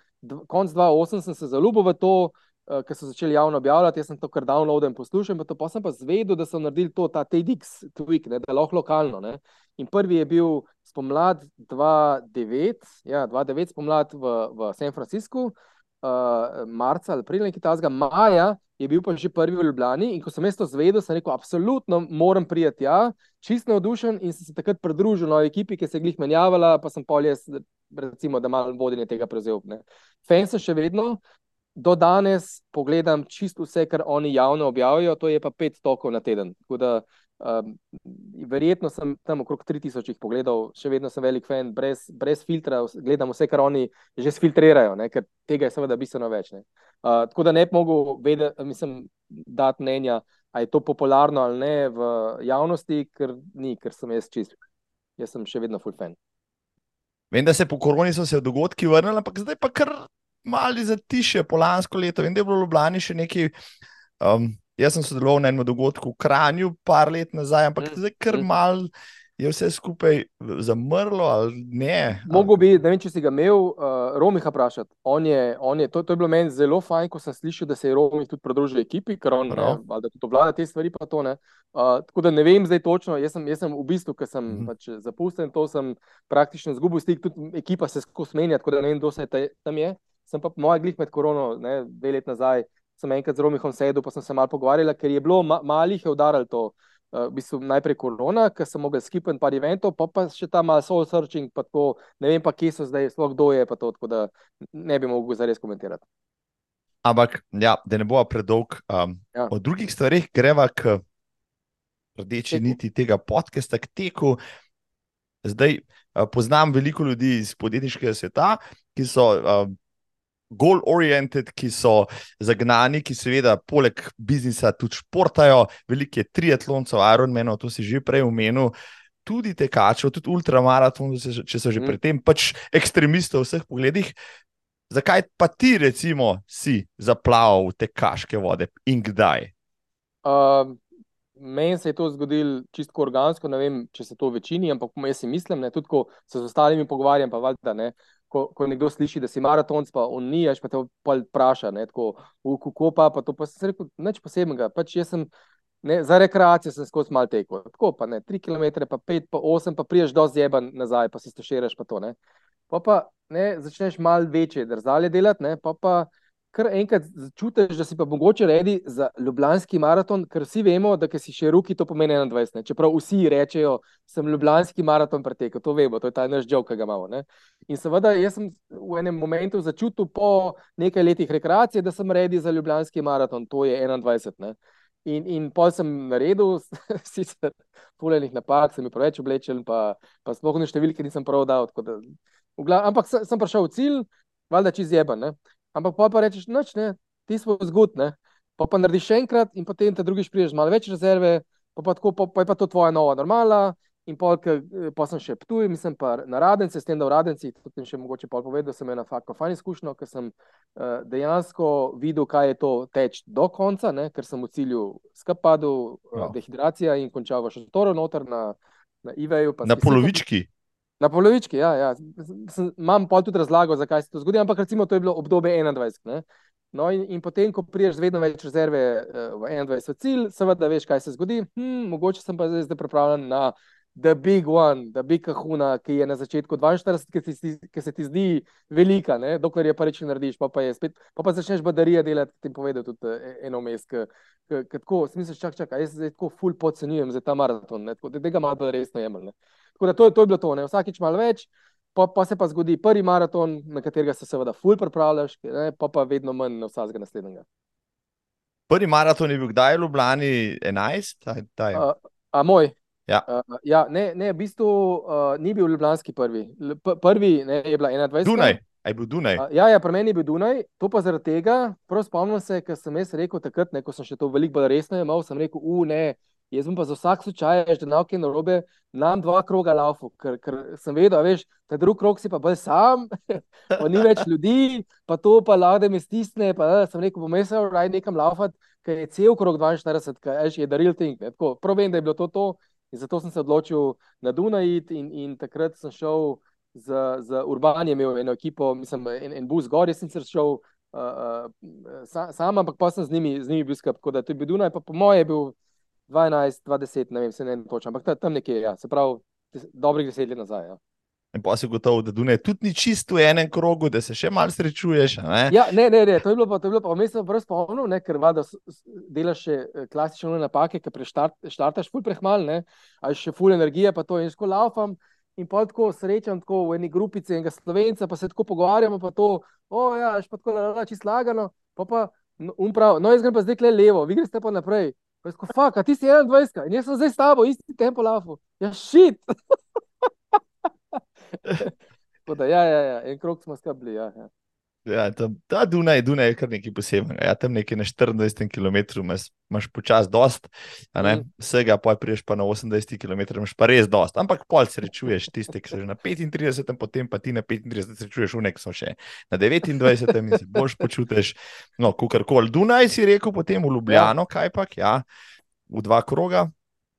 konc 2008, sem se zaljubil v to, uh, ker so začeli javno objavljati, jaz sem to kar downloadil in poslušal, pa, pa sem pa zvedel, da so naredili to, ta TEDx tweak, ne, da je lahko lokalno. Ne. In prvi je bil spomlad 2009, ja, 2009 spomlad v, v San Franciscu, uh, marca ali aprila, nekaj tasga, maja je bil pa že prvi v Ljubljani. In ko sem jaz to zvedel, sem rekel, absolutno moram prijeti, ja, čist navdušen in sem se takrat pridružil novi ekipi, ki se je glih menjavala, pa sem pol jaz, recimo, da malo vodenje tega prevzel. Fen sem še vedno, do danes pogledam čisto vse, kar oni javno objavijo, to je pa pet tokov na teden. Da, um, verjetno sem tam okrog 3000 pogledal, še vedno sem velik fan, brez, brez filtra, gledam vse, kar oni že sfiltrirajo, ne? ker tega je seveda bistveno več. Uh, tako da ne bi mogel vedeti, mislim, dati mnenja, ali je to popularno ali ne v javnosti, ker ni, ker sem jaz čist. Jaz sem še vedno full fan.
Vem, da se po koroni so se dogodki vrnili, ampak zdaj pa kar malo za tiše, polansko leto. Vem, da je bilo v Ljubljani še nekaj. Um, jaz sem sodeloval na enem dogodku v Kranju, par let nazaj, ampak mm. zdaj kar mm. mal. Je vse skupaj zamrlo ali ne?
Mogoče bi, ne vem, če si ga imel, uh, Romiha vprašati. On je, on je, to, to je bilo meni zelo fajn, ko sem slišal, da se je Romih tudi pridružil ekipi, ker on ne, da tudi vlada te stvari. To, uh, tako da ne vem zdaj točno. Jaz sem, jaz sem v bistvu, ker sem mm -hmm. pač zapustil to, sem praktično izgubil stik, tudi ekipa se skozi menja, tako da ne vem, kdo se tam je sem pa moj glih med korono, ne, dve let nazaj, sem enkrat z Romihom sedel, pa sem se malo pogovarjal, ker je bilo ma malih udaralo to. Uh, v bistvu najprej korona, ker sem mogel skipati par eventov, pa, pa še ta malo soul searching, pa tako, ne vem pa, kje so zdaj, sploh kdo je, pa to, tako da ne bi mogel zares komentirati.
Ampak, ja, da ne bo predolg. Um, ja. O drugih stvarih greva k rdeči teku. niti tega podcasta, k teku. Zdaj uh, poznam veliko ljudi iz podjetniškega sveta, ki so uh, goal-oriented, ki so zagnani, ki seveda poleg biznisa tudi športajo, velike triatlonce, Ironmanov, to si že prej omenil. Tudi tekačev, tudi ultramaraton, če so že mm. predtem, pač ekstremistov v vseh pogledih. Zakaj pa ti, recimo, si zaplaval v tekaške vode in kdaj?
Uh, Meni se je to zgodilo čisto organsko, ne vem, če se to večini, ampak jaz si mislim, ne, tudi ko se z ostalimi pogovarjam, pa valjda ne. Uh, ko, ko nekdo sliši, da si maratonc, pa on ni, pa te vpraša, kako pa, pa to pa se reče, nič posebnega. Pač sem, ne, za rekreacijo sem skozi mal tekel. Tako pa ne, 3 km, pa 5, pa 8, pa priješ do zjeba nazaj, pa si stoširaš pa to. Ne. Pa pa ne, začneš mal večje drzalje delati, ne, pa pa kar enkrat začutiš, da si pa mogoče redi za Ljubljanski maraton, ker vsi vemo, da si še ruki, to pomeni 21. Ne? Čeprav vsi rečejo, sem Ljubljanski maraton pretekel, to vemo, to je ta naš žog, ki ga imamo. Ne? In seveda, jaz sem v enem momentu začutil po nekaj letih rekreacije, da sem redi za Ljubljanski maraton, to je 21. Ne? In, in pol sem naredil, sicer fulejnih napak, sem jih preveč oblečen, pa, pa sploh ne številke nisem prav dal. Da, glav, ampak sem, prišel v cilj, valjda čez jeben. Ampak pa, pa rečeš, noč ne, ti smo zgodni. Pa, pa narediš še enkrat, in potem te drugič priješ malo več rezerve, pa, pa, tako, pa, pa je pa to tvoja nova normala. In pol, pa sem še tu, mislim pa na radence, s tem, da v radenci, tudi še mogoče pol povedal, sem imel fakko fajn izkušnjo, ker sem uh, dejansko videl, kaj je to teč do konca, ne? ker sem v cilju skapadu, uh, no. dehidracija in končal v šotoru noter na, na IVE-ju.
Na polovički. Sem,
Na polovički, ja, ja. imam pa tudi razlago, zakaj se to zgodi, ampak recimo to je bilo obdobje 21. No, in, in potem, ko priješ vedno več rezerve uh, v 21 cilj, seveda veš, kaj se zgodi. Hm, mogoče sem pa zdaj, pripravljen na The Big One, The Big Kahuna, ki je na začetku 42, ki, si, ki se ti zdi velika, ne? dokler je pa reči narediš, pa, pa, spet, pa, pa začneš baterije delati, ti povedal tudi uh, eno mes. Tako, smisel, čak, čak, jaz se tako ful podcenjujem za ta maraton, tako, da tega malo resno jemljem. Tako da to, to je bilo to, ne? vsakič malo več, pa, pa se pa zgodi prvi maraton, na katerega se seveda ful pripravljaš, ne? pa pa vedno manj na vsakega naslednjega.
Prvi maraton je bil kdaj v Ljubljani 11? A,
a, a moj.
Ja.
Uh, ja, ne, ne, v bistvu uh, ni bil ljubljanski prvi. L prvi ne, je bila 21.
Dunaj. je bil Dunaj?
A, ja, ja, pri meni je bil Dunaj, to pa zaradi tega, prav spomnim se, ker sem jaz rekel takrat, ne, ko sem še to veliko bolj resno imel, sem rekel, u ne, jaz bom pa za vsak slučaj, da na oke narobe, nam dva kroga laufu, ker, ker sem vedel, veš, ta drug krog si pa bolj sam, pa ni več ljudi, pa to pa lade mi stisne, pa da, sem rekel, bom jaz raj nekam laufati, ker je cel krog 42, ker je ne, tako, prav vem, da je bilo to to, in zato sem se odločil na Dunaj in, in takrat sem šel z, z Urbanijem, imel eno ekipo, mislim, en, en bus gor, jaz sem se šel uh, uh, sam, sam, ampak pa sem z njimi, z njimi bil skup, tako da to je bil Dunaj, pa po moje je bil 12, 20, ne vem, se ne točno, ampak tam nekje, ja, se pravi, dobrih deset let nazaj. Ja.
In pa si gotovo, da Dunaj tudi ni čisto v enem krogu, da se še malo srečuješ. Ne?
Ja, ne, ne, ne, to je bilo pa, to je bilo pa, vmes sem prvo spomnil, ne, ker vada delaš še eh, klasične napake, ker preštartaš ful prehmal, ne, a še ful energije, pa to in sko laufam. In pa tako srečam tako v eni grupici enega slovenca, pa se tako pogovarjamo, pa to, o ja, še pa tako, da je čisto lagano, pa pa, no, um prav, no, jaz grem pa zdaj le levo, vi greste pa naprej. Resko, fuck, a ti si 21, in jaz sem zdaj s tabo, isti tempo lafu. Ja, šit. da, ja, ja, ja, en krok smo skrbli. Ja, ja.
Ja, tam, ta Dunaj, Dunaj je kar nekaj posebnega. Ja, tam nekaj na 24 km imaš, imaš počasi dost, mm. vsega pa priješ pa na 80 km, imaš pa res dost. Ampak pol srečuješ tiste, ki so že na 35, potem pa ti na 35 srečuješ unek, so še na 29 in se boš počutiš, no, kukorkoli. Dunaj si rekel, potem v Ljubljano, ja. kaj pa, ja, v dva kroga.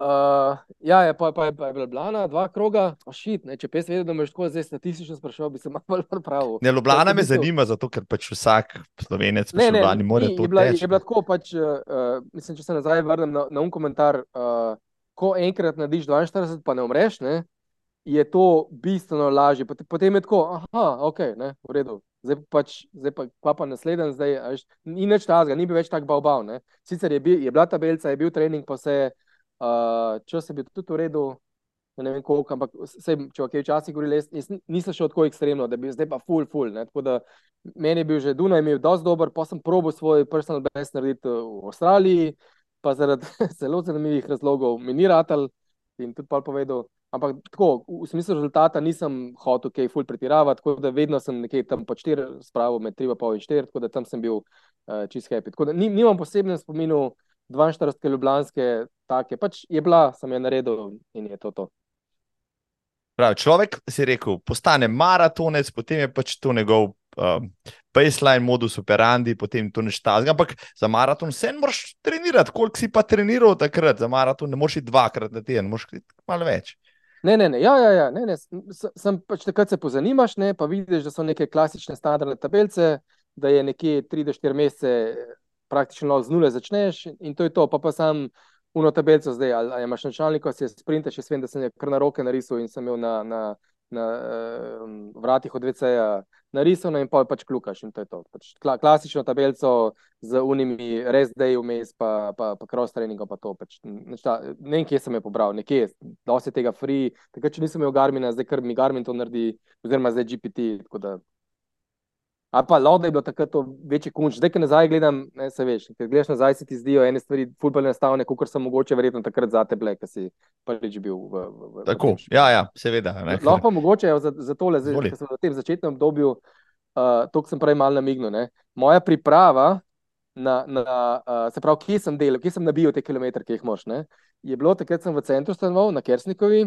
Uh, ja, je, pa, pa, pa je bila Blana, dva kroga, oh, šit, če pes vedel, da me tako zdaj statistično sprašal, bi se malo bolj prav.
Ne, Ljubljana me zanima, zato ker pač vsak slovenec ne, ne, ne more to
reči. Je bila tako, pač, uh, mislim, če se nazaj vrnem na, na un komentar, uh, ko enkrat narediš 42, pa ne umreš, ne, je to bistveno lažje. Potem je tako, aha, ok, ne, v redu. Zdaj pač, zdaj pa, pa, pa naslednji, zdaj ni več tazga, ni bil več tak bavbav. Sicer je, bil, je bila tabelca, je bil trening, pa se je. Uh, če se bi tudi uredil, ne vem koliko, ampak vse, če ok, včasih govorili, nisem šel tako ekstremno, da bi zdaj pa full, full. Ne? Tako da meni je bil že Dunaj, imel dosti dober, pa sem probo svoj personal best narediti v Avstraliji, pa zaradi zelo zanimivih razlogov mi ni ratal in tudi pa povedal. Ampak tako, v smislu rezultata nisem hotel kaj full pretiravati, tako da vedno sem nekje tam po četiri spravo med 3,5 in 4, tako da tam sem bil uh, čist happy. Tako da nimam posebnem spominu. 42 ljubljanske, take, pač je bila, sem je naredil in je to. to.
Pravi, človek si rekel, postane maratonec, potem je pač to njegov um, baseline, modus operandi, potem to neštaz. Ampak za maraton vse moraš trenirati, koliko si pa treniral takrat, za maraton ne moreš iti dvakrat na teden, moraš iti malo več.
Ne, ne, ne, ja, ja, ja, ne, ne. sem pač takrat se pozanimaš, ne, pa vidiš, da so neke klasične standardne tabelece, da je nekje 3-4 mesece praktično z nule začneš in to je to, pa pa sam uno tabelco zdaj, ali, ali imaš načalnik, si sprintaš, jaz vem, da sem je kar na roke narisal in sem imel na, na, na uh, vratih od VC-ja narisano in pa pač klukaš in to je to. Pač kla, klasično tabelco z unimi res dej vmes, pa, pa, pa cross treningom pa to. Pač, nečta, ne vem, kje sem je pobral, nekje, dosti tega free, takrat, če nisem imel Garmina, zdaj kar mi Garmin to naredi, oziroma zdaj GPT, tako da Ali pa da je bilo takrat to večji kunč. Zdaj, ki nazaj gledam, ne se veš, ker gledaš nazaj, se ti zdijo ene stvari fulbole enostavne, kot so mogoče verjetno takrat za te ble, ki si prvič bil v. v,
v Tako, v ja, ja, seveda.
Lahko pa mogoče za, za tole, zdaj, ker sem v tem začetnem obdobju, uh, to sem prej mal namignil. Ne. Moja priprava, na, na, uh, se pravi, kje sem delal, kje sem nabil te kilometre, ki jih moš, ne, je bilo takrat, sem v centru stanoval na Kersnikovi.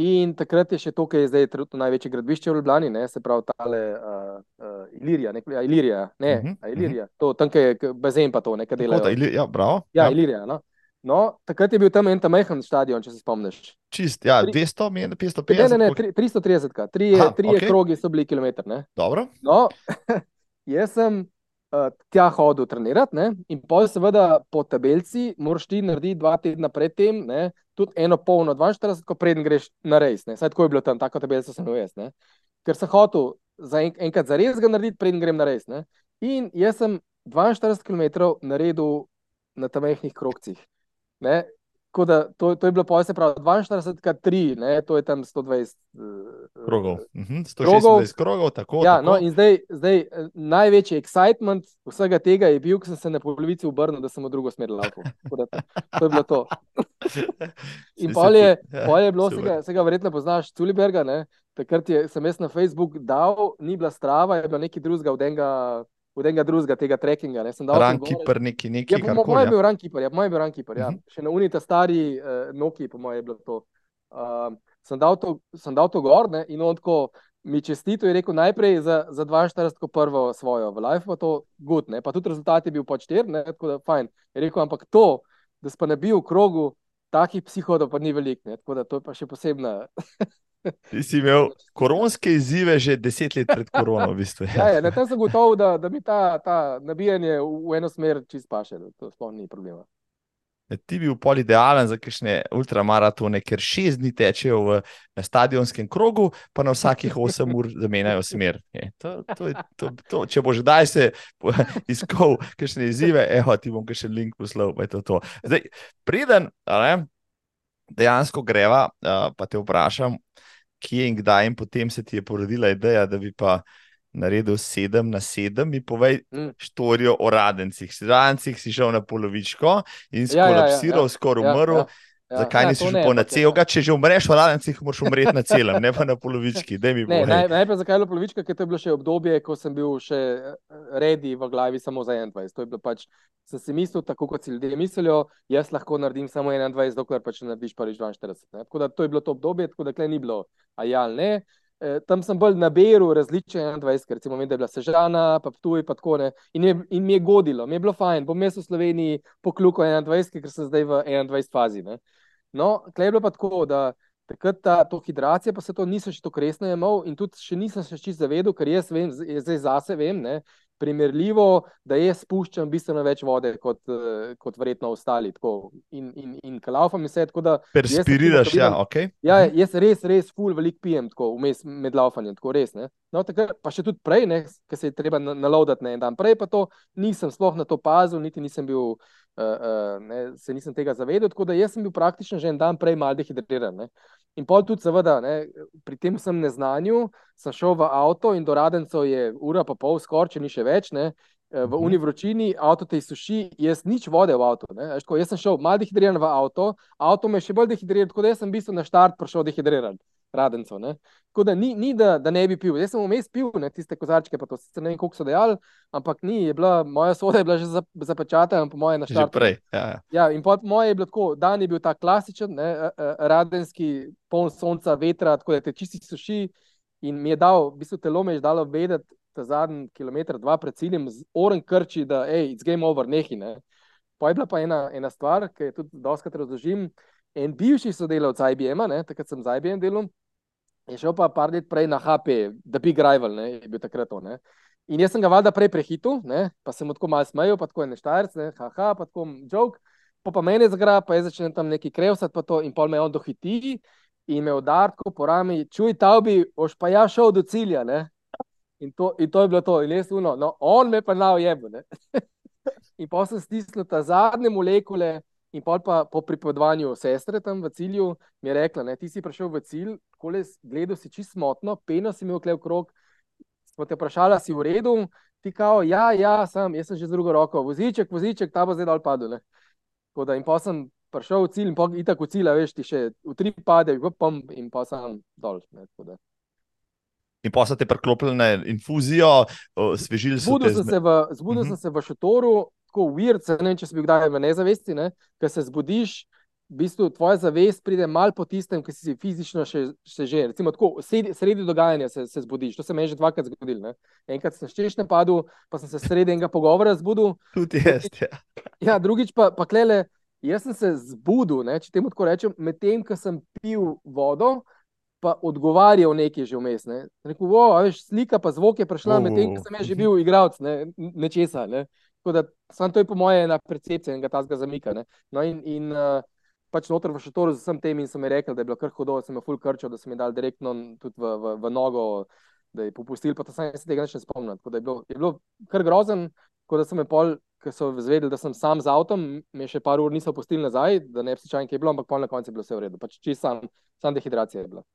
In takrat je še to, kar je zdaj trenutno največje gradbišče v Ljubljani, ne, se pravi, tale uh, uh, Ilirija, ne, Ilirija, ne, uh -huh, Ilirija, uh -huh. to tam, je bazen, pa to nekaj dela.
Ja, bravo.
Ja, ja. Ilirija. No. no, takrat je bil tam en tam majhen stadion, če se spomniš.
Čist, ja, 200, 550.
Ne, ne, ne, 330, tri, tri okay. krogi so bili kilometr.
Dobro.
No, jaz sem uh, tja hodil trenirati, ne? in pa seveda po tabelci moraš ti narediti dva tedna predtem, tudi eno polno, 42, ko preden greš na res. Saj tako je bilo tam, tako tabelce sem ujel. Ker sem hotel za en, enkrat za res ga narediti, preden grem na res. Ne? In jaz sem 42 km naredil na tam mehkih krokcih. Da, to, to je bilo pojse, pravi 42, krat 3, ne, to je tam 120
uh, krogov. Uh -huh, 126 krogov, tako.
Ja,
tako.
No, in zdaj, zdaj eh, največji excitement vsega tega je bil, ko sem se na polovici obrnil, da sem v drugo smer lahko. To je bilo to. In pol je, pol je bilo, se ga, se ga verjetno poznaš, Tuliberga, ne? takrat je, sem jaz na Facebook dal, ni bila strava, je bilo nekaj drugega od enega. Od enega drugega tega trekkinga. Ne,
Rankiper, neki, neki.
Ja, po mojem je bil Rankiper, ja, po mojem je bil Rankiper, ja. Uh. -huh. Še na unita stari uh, Noki, po mojem je bilo to. Uh, sem, dal to sem dal to gor ne, in on tako mi čestito je rekel najprej za, za 42, prvo svojo v life, pa to gut, ne, pa tudi rezultat je bil po 4, ne, tako da fajn. Je rekel, ampak to, da spa ne bil v krogu, takih psihodov pa ni veliko, tako da to je pa še posebna.
Ti si imel koronske izzive že deset let pred korono. V bistvu,
ja. Ja, ja, tam sem gotovo, da, da mi ta, ta nabijanje v eno smer čist paše. To sploh ni problema.
Ti bi bil pol idealen za kakšne ultramaratone, ker šest dni tečejo v stadionskem krogu, pa na vsakih osem ur zamenjajo smer. Je, to, to, to, to, če boš kdaj se iskal kakšne izzive, evo, ti bom še link poslal. Zdaj, preden ne, dejansko greva, pa te vprašam, kje in kdaj, in potem se ti je porodila ideja, da bi pa naredil sedem na sedem, mi povej mm. štorijo o radencih. Si radencih si šel na polovičko in si kolapsiral, ja, ja, ja. skoraj ja, umrl. Ja, ja. Ja, Zakaj ja, nisi šel na celega? Če že umreš v radencih, moraš umreti na celem, ne pa na polovički.
Ne, najprej zakaj je polovička, ker to je bilo še obdobje, ko sem bil še eh, redi v glavi samo za 21. To je bilo pač, sem si mislil, tako kot si ljudje mislijo, jaz lahko naredim samo 21, dokler pač narediš prvič 42. Ne? Tako da to je bilo to obdobje, tako da ni bilo ajal, ne. Eh, tam sem bolj naberal različne 21, recimo, da je bila sežana, pa tu in tako naprej. In, in mi je godilo, mi je bilo fajn, bom jaz v Sloveniji poklukal 21, ker sem zdaj v 21 fazi. Ne? No, klej je bilo pa tako, da takrat ta hidracija, pa se to niso še tako resno imel in tudi še nisem se čisto zavedel, ker jaz vem, zdaj zase vem, ne, primerljivo, da jaz spuščam bistveno več vode kot, eh, kot verjetno ostali. Tako, in in, in kalaufam se tako, da.
Perspiriraš, ja, ok.
Ja, jaz res, res, full velik pijem, tako vmes med laufanjem, tako res. Ne. No, takrat, pa še tudi prej, ker se je treba naloudati na en dan. Prej pa to nisem sploh na to pazil, niti nisem bil. Uh, uh, ne, se nisem tega zavedel, tako da sem bil praktično že en dan prej malo dehidriran. Ne. In pol tudi, seveda, ne, pri tem sem neznanju, sem šel v avto in do radencev je ura pa pol, skoraj če ni še več, ne, eh, v mhm. uni vročini, avto te suši, jaz nič vode v avto. Tako, jaz sem šel malo dehidriran v avto, avto me je še bolj dehidriran, tako da sem v bistvu na štart prišel dehidriran radencev. Ne? Tako da ni, ni da, da ne bi pil. Jaz sem vmes pil ne, tiste kozarčke, pa to se ne vem, koliko so dejali, ampak ni, bila, moja soda je bila že zapečatena, po moje našla.
Že prej. Ja, ja.
ja in po moje je bilo tako, dan je bil ta klasičen, ne, radenski, poln sonca, vetra, tako da te čisti suši. In mi je dal, v bistvu telo mi je dalo vedeti, ta zadnji kilometr, dva pred ciljem, z oren krči, da je it's game over, nehi. Ne. Pa je bila pa ena, ena stvar, ki jo tudi doskrat razložim. En bivši sodelavec IBM, takrat sem z IBM delal, je šel pa par let prej na HP, da bi grajval, je bil takrat to. Ne. In jaz sem ga valjda prej prehitil, ne, pa sem mu tako malo smejal, pa tako je neštajrc, ne, haha, pa tako joke. Pa, pa meni zgra, pa je začel tam neki krevsati, pa to in pol me on dohiti in me udarko po rami, čuj, ta bi, boš pa ja šel do cilja, ne. In to, in to je bilo to, in jaz uno, no, on me pa nao jebo, ne. in pa sem stisnil ta zadnje molekule, In pa po pripovedovanju sestre tam v cilju mi je rekla, da ti si prišel v cilj, gledal si čisto smotno, peno si imel klev krog. Smo te vprašali, si v redu, ti kao, ja, ja, sem, jaz sem že z drugo roko, voziček, voziček, ta bo zdaj dol padel. Da, in pa sem prišel v cilj, in pa itak v cilj, veš, ti še v tri pade, v pom, in pa sem dol. Ne,
In pa so te preklopili na infuzijo, svežili so
se. Zbudil uh -huh. sem se v šotoru, tako uvir, ne vem, če si bil kdaj v nezavesti, ne? ker se zbudiš, v bistvu tvoja zavest pride mal po tistem, ki si fizično še, še že. Recimo, tako, sredi, sredi dogajanja se, se zbudiš. To se mi je že dvakrat zgodilo. Enkrat sem češ napadel, pa sem se sredi enega pogovora zbudil.
Tudi jaz. Ja,
ja drugič pa, pa klele, jaz sem se zbudil, ne? če temu tako rečem, medtem, ko sem pil vodo. Pa odgovarjal nekaj že vmes. Ne. Rekel, vo, veš, slika pa zvok je prišla, medtem ko sem že bil igralec, ne, nečesa. Ne. Tako da samo to je po moje ena percepcija enega tazga zamika. Ne? No in, in uh, pač noter v šotoru z vsem tem in so mi rekli, da je bilo kar hudo, da sem jih full krčil, da sem jih dal direktno tudi v, v, v nogo, da je popustil, pa sem se tega ne spomnil. Tako da je bilo, je bilo kar grozen, tako da sem me pol, ker so zvedeli, da sem sam z avtom, mi še par ur niso pustili nazaj, da ne bi čakali, kaj je bilo, ampak pol na koncu je bilo vse v redu. Pač čisto sam, sam dehidracija je bila.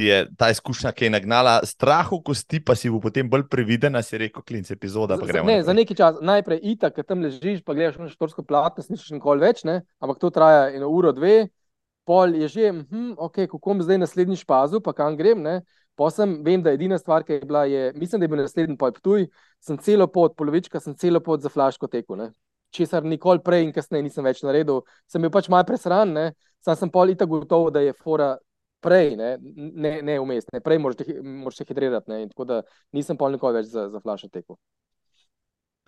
Je ta izkušnja, ki je nagnala strah v kosti, pa si bo potem bolj previden, si rekel, klinc epizoda.
Ne, za neki čas, najprej itak, ker tam ležiš, pa gledaš na štorsko plat, ne slišiš nikoli več, ne? ampak to traja eno uro, dve, pol je že, hm, ok, kako bom zdaj naslednji špazu, pa kam grem. Ne? Posem vem, da je edina stvar, ki je bila, je, mislim, da je bil naslednji pojp tuj, sem celo pot, polovička sem celo pot za flaško tekel. Česar nikoli prej in kasneje nisem več naredil, sem bil pač malo presran, sam sem pol itak gotovo, da je fora prej, ne, ne, ne vmes, ne, prej moraš se hidrirati. Ne, tako da nisem pol nikoli več za, za flash tekel.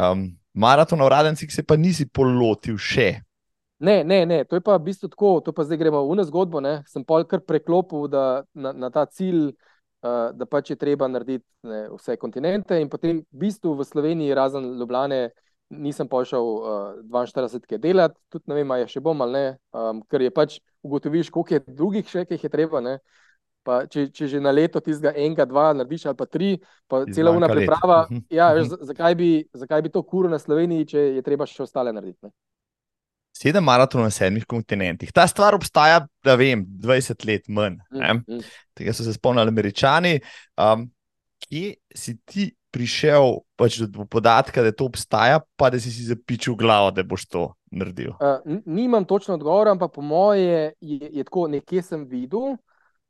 Um, maraton na uradenci se pa nisi polotil še.
Ne, ne, ne, to je pa v bistvu tako, to pa zdaj gremo v eno zgodbo. Ne. Sem pol kar preklopil da, na, na ta cilj, uh, da pač je treba narediti ne, vse kontinente in potem v bistvu v Sloveniji, razen Ljubljane, nisem pošel uh, 42 km delati, tudi ne vem, ali še bom ali ne, um, ker je pač ugotoviš, koliko je drugih še, ki jih je treba. Pa, če, če že na leto tistega enega, dva, narediš ali pa tri, pa cela ura priprava. Mhm. Ja, veš, mhm. zakaj, bi, zakaj bi to kuro na Sloveniji, če je treba še ostale narediti? Ne?
Sedem maratonov na sedmih kontinentih. Ta stvar obstaja, da vem, 20 let manj. Mm, mm. Tega so se spomnili američani. Um, kje si ti prišel pač do podatka, da to obstaja, pa da si si zapičil glavo, da boš to naredil? Uh,
nimam točno odgovora, ampak po moje je, je tako, nekje sem videl.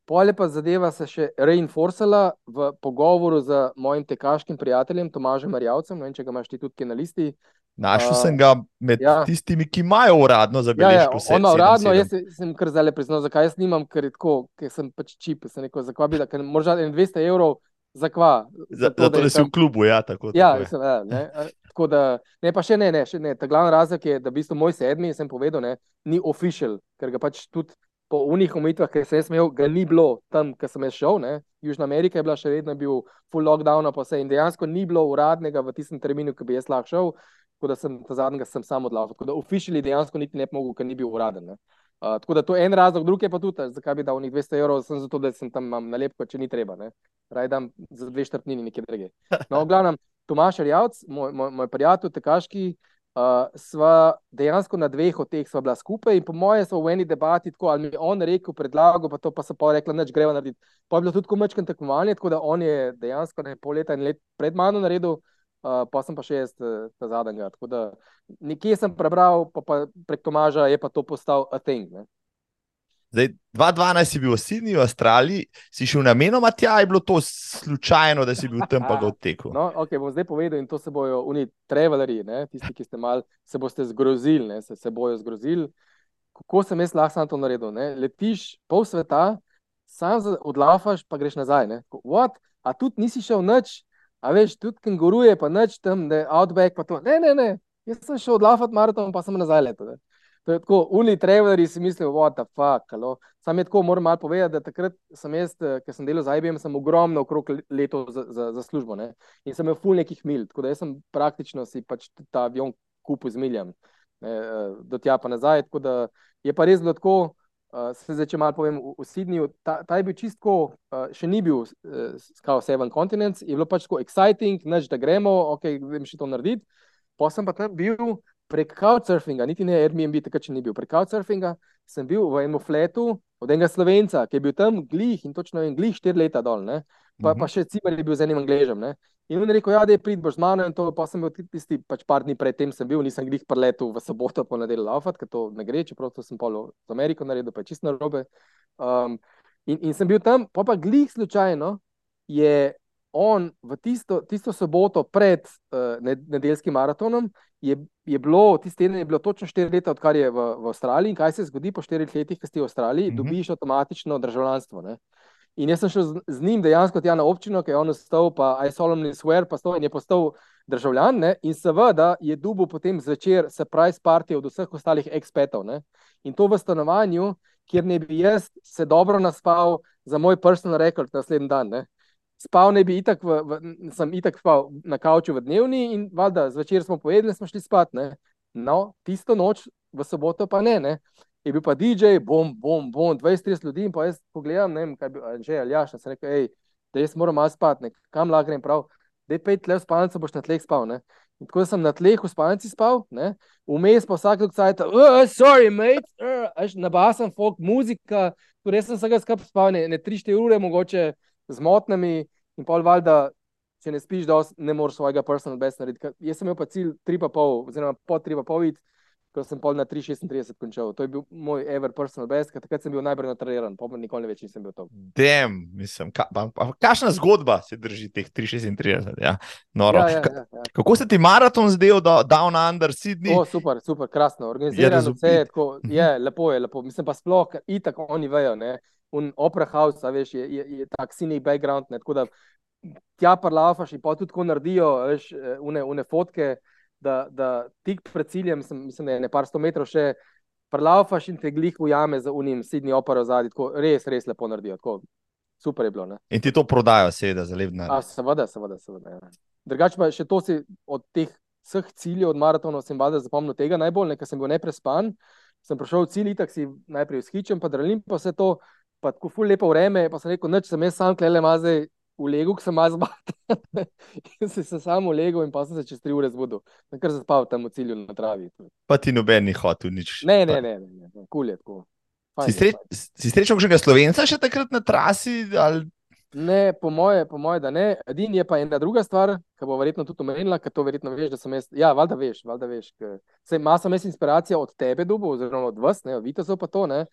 Polje pa zadeva se še reinforcala v pogovoru z mojim tekaškim prijateljem Tomažem Marjavcem. Ne vem, če ga imaš ti tudi na listi.
Našel uh, sem ga med ja. tistimi, ki imajo uradno zabeležko.
Ja, ja, uradno, jaz sem kar zdaj priznal, zakaj jaz nimam, ker, tako, ker sem pač čip, sem rekel, zakaj bi da, ker morda 200 evrov Zakva?
Za, zato, da, da si tam... v klubu, ja. Tako,
ja, tako, mislim, ja ne, tako da, ne, pa še ne, ne, še ne. Ta glavni razlog je, da v bistvu moj sedmi, sem povedal, ne, ni official, ker ga pač tudi po unih omejitvah, ki sem jaz imel, ga ni bilo tam, ker sem jaz šel. Ne. Južna Amerika je bila še vedno bil full lockdown, pa se in dejansko ni bilo uradnega v tistem terminu, ki bi jaz lahko šel, tako da sem ta zadnjega sem sam odlagal. Tako da officially dejansko niti ne bi mogel, ker ni bil uraden. Ne. Uh, tako da to je en razlog, drugi pa tudi, zakaj bi dal njih 200 evrov, sem zato, da sem tam nalepko, če ni treba. Raj dam za dve štrtnini nekje druge. No, v glavnem, Tomaš Rjavc, moj, moj, moj prijatelj, tekaški, uh, sva dejansko na dveh od teh sva bila skupaj in po moje smo v eni debati, tako ali mi je on rekel, predlagal, pa to pa so pa rekla, neč greva narediti. Pa je bilo tudi komačken tekmovanje, tako da on je dejansko ne pol leta in let pred mano naredil uh, pa sem pa še jaz uh, ta zadnjega. Tako da nekje sem prebral, pa, pa prek Tomaža je pa to postal a thing. Ne?
Zdaj, 2012 si bil v Sydneyju, v Avstraliji, si šel namenoma tja, je bilo to slučajno, da si bil tam pa ga odtekel.
No, ok, bom zdaj povedal in to se bojo oni travelerji, tisti, ki ste mal, se boste zgrozili, ne, se, se bojo zgrozili. Kako sem jaz lahko to naredil? Ne? Letiš pol sveta, sam odlafaš, pa greš nazaj. What? A tudi nisi šel noč, A veš, tudi kenguruje, pa neč tam, je outback. Ne, ne, ne, jaz sem šel odlafati maraton, pa sem nazaj letel. To je tako, uni travelerji si mislijo, what the fuck. Alo. Sam je tako, moram malo povedati, da takrat sem jaz, eh, ker sem delal za IBM, sem ogromno okrog leto za, za, za službo. Ne? In sem imel ful nekih mil, tako da jaz sem praktično si pač ta avion kupil z miljam, ne, eh, do tja pa nazaj. Tako da je pa res bilo tako. Uh, se zdaj, če malo povem, v, v Sydneyju, ta, ta je bil čisto, uh, še ni bil uh, skoro Seven Continents, je bilo pač tako exciting, neč da gremo, ok, vem še to narediti. Pa sem pa tam bil prek Couchsurfinga, niti ne Airbnb, takrat še ni bil. Prek Couchsurfinga sem bil v enem fletu od enega slovenca, ki je bil tam glih in točno en glih štiri leta dol, ne? Pa, pa mhm. še cimer je bil z enim angležem. Ne? In on je rekel, ja, da je prid boš z mano in to, pa sem bil tisti, pač par dni predtem sem bil, nisem glih preletel v soboto po nedelju laufat, ker to ne gre, čeprav to sem polo z Ameriko naredil, pa je čisto narobe. Um, in, in sem bil tam, pa pa glih slučajno je on v tisto, tisto soboto pred uh, nedeljskim maratonom, je, je bilo, tisti teden je bilo točno štiri leta, odkar je v, v Avstraliji in kaj se zgodi po štirih letih, ko si v Avstraliji, mm -hmm. dobiš avtomatično državljanstvo. Ne? In jaz sem šel z, z njim dejansko tja na občino, ki je on ostal, pa I solemnly swear, pa stoj in je postal državljan. Ne? In seveda je dubu potem zvečer se price party od vseh ostalih ekspetov. In to v stanovanju, kjer ne bi jaz se dobro naspal za moj personal record naslednji dan. Ne? Spal ne bi itak, v, v, sem itak spal na kavču v dnevni in valjda zvečer smo povedali, smo šli spat. Ne? No, tisto noč v soboto pa ne. ne? Je bil pa DJ, bom, bom, bom, 20-30 ljudi in pa jaz pogledam, ne vem, kaj bi že ali jaš, sem rekel, hej, da jaz moram malo spati, kam lahko grem prav, da je pet let spalnico, boš na tleh spal. Ne? In tako sem na tleh v spalnici spal, vmes pa vsak dolg cajt, uh, sorry, mate, uh, na basen folk, muzika, torej sem se ga skupaj spal, ne, ne 3-4 ure, mogoče z motnami in pol valjda, če ne spiš, da ne moreš svojega personal best narediti. Jaz sem imel pa cilj 3,5, oziroma po 3,5 vid, ko sem pol na 3,36 končal. To je bil moj ever personal best, takrat sem bil najbolj natreniran, pa nikoli več nisem bil to.
Dem, mislim, ka, pa, pa, kakšna zgodba se drži teh 3,36? Ja? Noro.
Ja, ja, ja, ja.
Kako se ti maraton zdel, da Down Under Sydney?
O, super, super, krasno, organizirano,
razvpit.
vse je tako, je lepo, je lepo. Mislim pa sploh, itak oni vejo, ne. Un Opera House, veš, je, je, je tak scenic background, ne, tako da tja parlafaš in pa tudi tako naredijo, veš, eh, une, une fotke, da, da tik pred ciljem, mislim, mislim, da je nekaj sto metrov še, parlafaš in te glih ujame za unim Sydney Opera zadnji, tako res, res lepo naredijo, tako super je bilo, ne.
In ti to prodajo, seveda, za.
A, seveda, seveda, seveda. Ja. Drugače pa še to si od teh vseh ciljev, od maratonov, sem valjda zapomnil tega najbolj, ker sem bil neprespan. Sem prišel v cilj, tako si najprej vzhičen, pa drlim, pa vse to, pa tako ful lepo vreme, pa sem rekel, noč sem jaz sam klele mazej v legu, ki sem malo zbatan. in sem se sam v legu in pa sem se čez tri ure zbudil. Sem kar zaspal tam v cilju na travi.
Pa ti noben ni hotel nič.
Ne, ne, ne, ne, ne, ne. kul je tako. Fajn
Si,
je,
sre,
fajn.
si srečal kakšnega slovenca še takrat na trasi? Ali...
Ne, po moje, po moje, da ne. Edini je pa ena druga stvar, ki bo verjetno tudi omenila, ker to verjetno veš, da sem jaz. Ja, valjda veš, valjda veš. Sej ima sem jaz inspiracijo od tebe, dubo, oziroma od vas, ne, od Vitezov pa to, ne,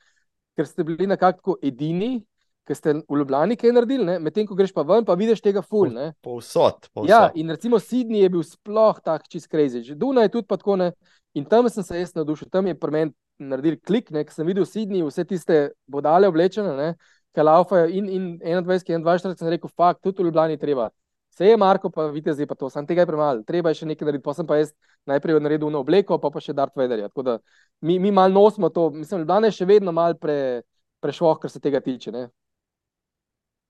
ker ste bili nekako edini, ki ste v Ljubljani kaj naredili, medtem ko greš pa ven, pa vidiš tega ful. Ne.
Povsod. povsod.
Ja, in recimo Sydney je bil sploh tak čist crazy. Že Duna je tudi pa tako, ne. In tam sem se jaz navdušil, tam je pri meni naredil klik, ne, ker sem videl Sydney, vse tiste bodale oblečene, ne, ki laufajo in, in 21, 21, sem rekel, fakt, tudi v Ljubljani treba. Vse je Marko, pa vidite zdaj pa to, sam tega je premalo, treba je še nekaj narediti, pa sem pa jaz najprej naredil na obleko, pa pa še Darth Vaderja. Tako da mi, mi malo nosimo to, mislim, Ljubljana je še vedno malo pre, prešloh, kar se tega tiče, ne.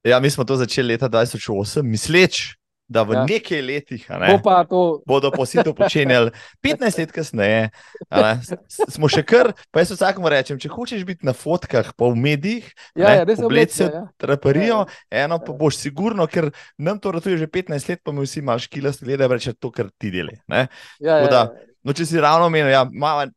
Ja, mi smo to začeli leta 2008, misleč, da v ja. nekaj letih ne,
Opa, to...
bodo vsi to počenjali. 15 let kasneje ne, smo še kar, pa jaz vsakomu rečem, če hočeš biti na fotkah, pa v medijih,
ja,
ne,
ja, oblec se ja.
traparijo, ja, eno pa boš sigurno, ker nam to ratuje že 15 let, pa mi vsi imaš kila, gledajo reče to, kar ti deli. Ne.
Ja,
Tako da,
ja, ja.
No, če si ravno omenil, ja, malo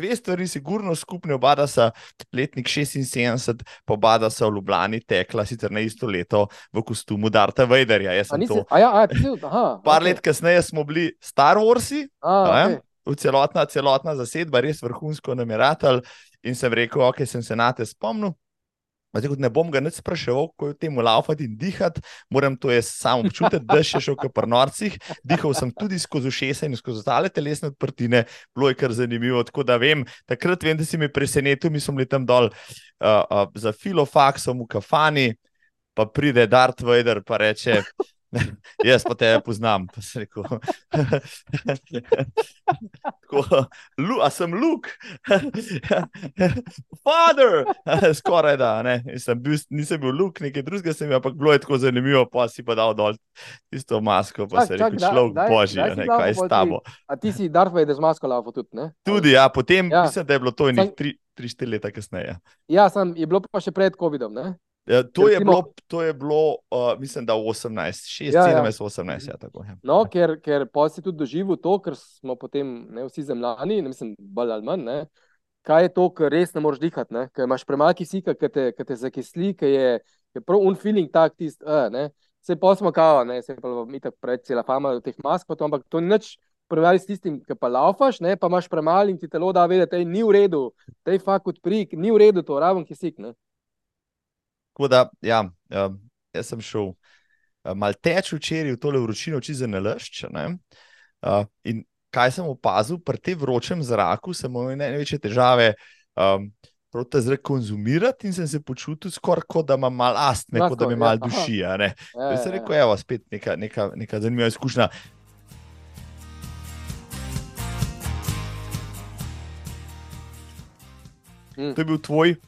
dve stvari, sigurno skupne, oba da sta letnik 76, pa oba da sta v Ljubljani tekla, sicer na isto leto v kostumu Darta Vaderja. Jaz
A
sem
nisi,
to.
a ja, a, ti si, aha.
Par
okej.
let kasneje smo bili Star Warsi,
A,
a ne,
okej.
v celotna, celotna zasedba, res vrhunsko nameratelj. In sem rekel, ok, sem se na te spomnil. Zdaj, ne bom ga nič spraševal, ko je v tem laufati in dihati, moram to jaz sam občutiti, da še šel kot pri norcih. Dihal sem tudi skozi ušesa in skozi ostale telesne odprtine, bilo je kar zanimivo. Tako da vem, takrat vem, da si me presenetil, mi smo bili tam dol uh, uh, za filofaksom v kafani, pa pride Darth Vader pa reče. Jaz pa te poznam, pa se rekel. Tako, Lu, a sem Luk, father, skoraj da. Ne. Sem bil, nisem bil Luk, nekaj drugega sem bil, ampak bilo je tako zanimivo, pa si pa dal dol tisto masko, pa
Čak,
se rekel, človek božji, ne, kaj je s tabo.
A ti si Darth Vader z masko laufa tudi, ne?
Tudi, ja, potem
Ja.
mislim, da je bilo to
Sam-
3-4 leta kasneje.
Ja, sem, je bilo pa še pred COVID-om, ne?
Ja, to, je bilo, to je bilo, uh, mislim, da 18, 6,
Ja, ja.
17, 18, ja, tako. Ja.
No, ker, ker pa si tudi doživel to, ker smo potem ne, vsi zemljani, ne mislim, bolj ali manj. Ne, kaj je to, kar res ne moreš dihati, ne, ker imaš premalo kisika, ki te, ki te zakisli, ki je, je prav un feeling tak tist, uh, ne. Se pa smo kao, ne, se pa mi tako pred cela fama teh mask, pa to, ampak to ni nič. Primerjali s tistim, ki pa laufaš, ne, pa imaš premalo in ti telo da vedeti, da ni v redu, da je fakt odprik, ni v redu to, raven kisik. Ne.
Tako da, ja, uh, jaz sem šel uh, mal teč včeraj v tole vročino, čisto nalašč. Uh, in kaj sem opazil, pri tem vročem zraku sem imel največje težave. Um, Prav ta zrak konzumirati in sem se počutil skoraj kot da imam malo astme, kot da me
ja,
malo duši. a ne.
Ja,
Jaz sem rekel, evo, spet neka, neka, neka zanimiva izkušnja.
Mm.
To je bil tvoj,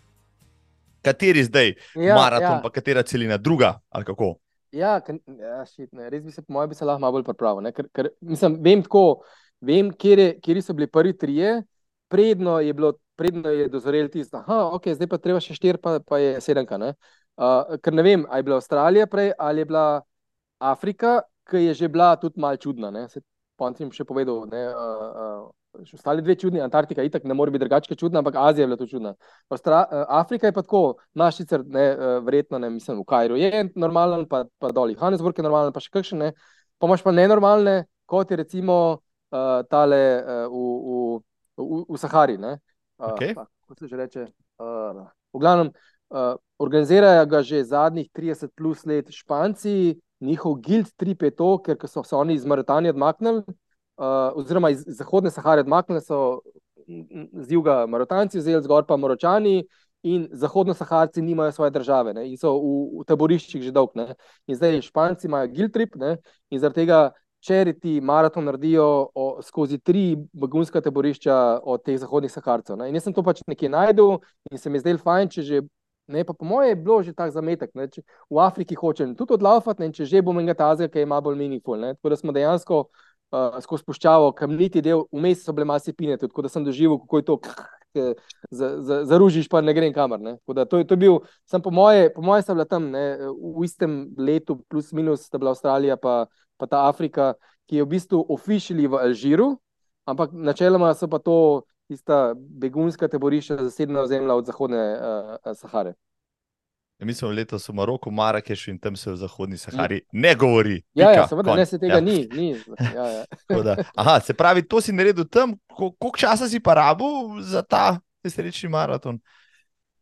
kateri zdaj,
ja,
maraton,
ja.
pa katera celina, druga ali kako?
Ja, ja šit, ne, res bi se, po mojem, bi se lahko malo bolj pripravil. ne, Ker, ker, mislim, vem tako, vem, kje, kje so bili prvi trije, predno je bilo, predno je dozorel tisto, da ok, zdaj pa treba še štiri, pa, pa je sedemka. Ne? Uh, ker ne vem, ali je bila Avstralija prej, ali je bila Afrika, ki je že bila tudi malo čudna. ne. Se, pa sem še povedal, ne, uh, uh, še ostali dve čudni, Antarktika itak ne more biti drugačija čudna, ampak Azija je bila to čudna. Ostra, uh, Afrika je pa tako, naš sicer ne, uh, verjetno ne, mislim, v Kajru je normalen, pa, pa dol, Johannesburg je normalen, pa še kakšen ne, pa imaš pa nenormalne, kot je recimo uh, tale uh, v, v, v, v Sahari. Ne, uh,
Okay.
pa, Kako se že reče? Uh, v glavnem, uh, organizirajo ga že zadnjih 30 plus let Španci, njihov guild trip je to, ker so se oni iz Mauritanije odmaknili, uh, oziroma iz Zahodne Sahare odmaknili, so z juga Mauritanci vzeli, zgor pa Maročani. In zahodno-saharci nimajo svoje države ne, in so v, v taboriščih že dolgo. ne. In zdaj Španci imajo guild trip ne, in zaradi tega čeriti maraton naredijo o, skozi tri begunska taborišča od teh zahodnih saharcev. Ne. In jaz sem to pač nekje najdel in se mi zdel fajn, če že. Ne, pa po mojem je bilo že tako zametek. Ne, v Afriki hočem tudi odlaufati, ne, če že bom enega tazga, ki ima bolj meaningful. Ne. Tako da smo dejansko uh, skozi puščavo, kamniti del, vmes so bile masi pine, tako da sem doživel, kako je to. za, za, zaružiš, pa ne grem kamor. To, je- to je bil, sem po moje, po moje sem bila tam ne, v istem letu, plus minus, sta bila Avstralija pa, pa ta Afrika, ki je v bistvu ofišili v Alžiru, ampak načeloma so pa to tista begunska taborišča zasedena ozemlja od zahodne uh, Sahare.
Ja, Mi smo letos v Maroku, Marakešu in tam se v Zahodni Sahari ne govori.
Ja, ja
Pika,
seveda,
konj.
ne se tega
Ja.
ja. ni. ni ja, ja.
Tako Da, aha, se pravi, to si naredil tam, Ko- koliko časa si pa rabil za ta nesrečni maraton?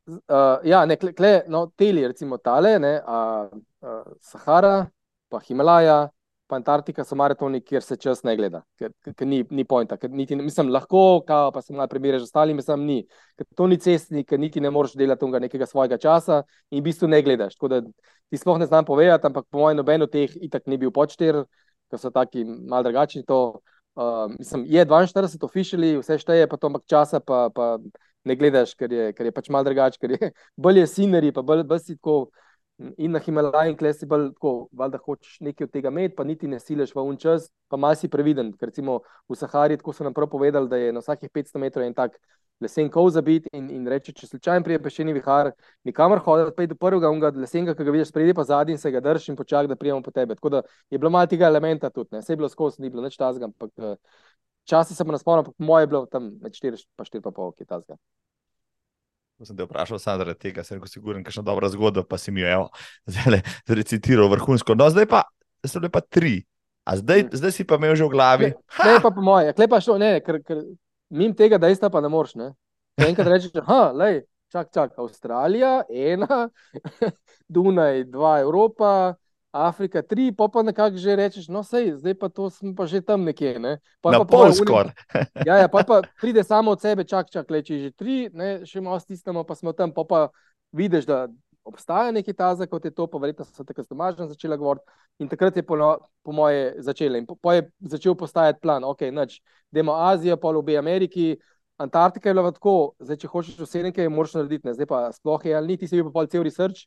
Uh, ja, ne, kle, kle, no, teli, recimo tale, ne, uh, uh, Sahara, pa Himalaja, pa Antarktika so maratoni, kjer se čas ne gleda, ker, ker, ni, ni pojnta. Ker niti, mislim, lahko, kao, pa sem malo primerjal z ostalimi, sem ni. Ker to ni cestni, ker niti ne moreš delati nekega svojega časa in v bistvu ne gledaš. Tako da ti sploh ne znam povedati, ampak po mojem noben od teh itak ni bil počter, ker so taki mal drugačni. To, uh, mislim, je 42 officially, vse šteje, pa to ampak časa pa. pa ne gledaš, ker je, ker je pač malo drugače, ker je bolj je scenery, pa bolj, bolj si tako. In na Himalaju, in klej si bolj tako, valjda hočeš nekaj od tega imeti, pa niti ne sileš v un čas, pa mal si previden. Ker recimo v Sahari, tako so nam prav povedali, da je na vsakih 500 metrov en tak lesen kov zabit in, in reče, če slučajno prije pešeni vihar, nikamor hoditi, pa je do prvega unga lesenga, ki ga vidiš spredi, pa zadnji in se ga držiš in počak, da prijemo po tebe. Tako da je bilo malo tega elementa tudi, ne, vse je bilo skozi, ni bilo nič tazga, ampak eh, časi se pa naspomnim, ampak moje je bilo tam med 4 pa 4 pa pol, ki je tazga.
Ko sem te vprašal, samo zaradi tega, sem rekel, siguren, kakšna dobra zgodba, pa si mi jo evo, zdaj recitiral vrhunsko. No, zdaj pa so bile pa tri. A zdaj,
Mm.
zdaj si pa imel že v glavi.
Ne, pa po moje, klepa šlo, ne, ker, ker mim tega dejstva pa ne moreš. Ne. Ker Enkrat rečeš, da je, čak, čak, Avstralija, ena, Dunaj, dva, Evropa, Afrika, tri, pa pa nekako že rečeš, no, sej, zdaj pa to smo pa že tam nekje. Ne. Pol
Na
pa po
pol skoraj.
Ja, ja, pa, pa pride samo od sebe, čak, čak, le, če je že tri, ne, še malo stisnemo, pa smo tam, pa, pa vidiš, da obstaja neki taza, kot je to, pa verjetno so takrat domažem začela govoriti. In takrat je po, no, po moje začela. In po, po je začel postajati plan, ok, noč, demo Azijo, pol obe Ameriki. Antarktika je bila pa tako, zdaj, če hočeš vse nekaj, moraš narediti, ne. zdaj pa sploh je, ali ni, ti si bil pa pol cel research,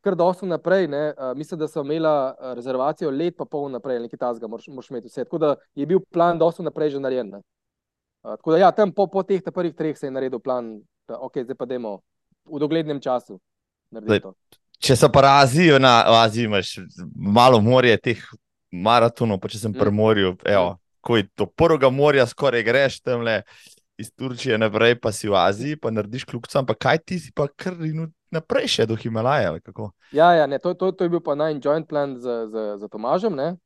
kar dosto naprej, ne, uh, mislim, da so imela rezervacijo let pa pol naprej, nekaj tazga, moraš, moraš imeti vse. Tako da je bil plan dosto naprej že narejen. Ne. Uh, tako da ja, tam po, po teh prvih treh se je naredil plan, da ok, zdaj pa demo v doglednem času
Zdaj-. Če so pa Azijo, na Aziji imaš malo morje teh maratonov, pa če sem
Mm.
pri morju, evo, ko je do prvega morja skoraj greš tam le iz Turčije naprej, pa si v Aziji, pa narediš kljubcem, pa kaj ti si pa kar rinil naprej še do Himalaja, ali?
Ja, ja ne, to, to, to je bil pa najn joint plan z, z, z Tomažem, ne?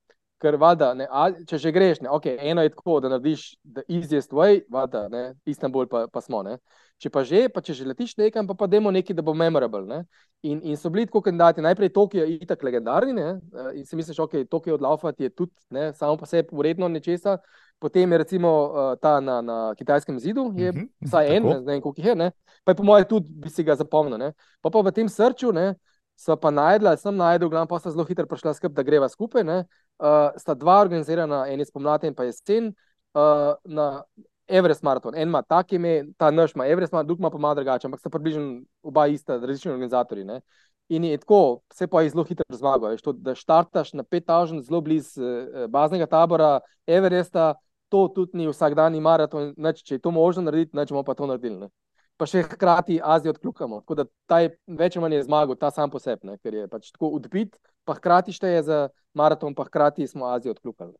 ker vada, ne, a, če že greš, ne, okay, eno je tako, da narediš the easiest way, vada, ne, Istanbul pa, pa smo. Ne? Če pa že, pa če že letiš nekam, pa pa demo nekaj, da bo memorable. Ne? In, in so bili tako kandidati, najprej Tokio je itak legendarni, ne? eh, in si misliš, ok, Tokio odlaufati je tudi ne, samo po sebi uredno nečesa. Potem je recimo uh, ta na, na kitajskem zidu, je
Mhm,
vsaj en, ne, ne vem koliko jih je, ne? pa je po mojem tudi bi si ga zapomnil. Ne? Pa, pa v tem srču ne, so pa najdla, sem najdel, glavno pa sta zelo hitro prišla skupaj, da greva skupaj. Ne? Uh, sta dva organizirana, en je spomladi in pa jesen, uh, na Everest maraton. En ima tak ime, ta naš ima Everest maraton, drug ima pa malo drugače, ampak sta približno oba ista, različni organizatorji. Ne? In je tako, vse pa je zelo hitro zmagal. veš, to, Da štartaš na 5000 zelo blizu eh, baznega tabora Everesta, to tudi ni vsakdanji maraton, nič, če je to možno narediti, neč bomo pa to naredili. Ne? Pa še hkrati Azijo odkljukamo. Tako da ta je več ali manj je zmagal, ta sam po sebi, ne? ker je pač tako odbit, pa hkrati šteje za maraton, pa hkrati smo Azijo odkljukali.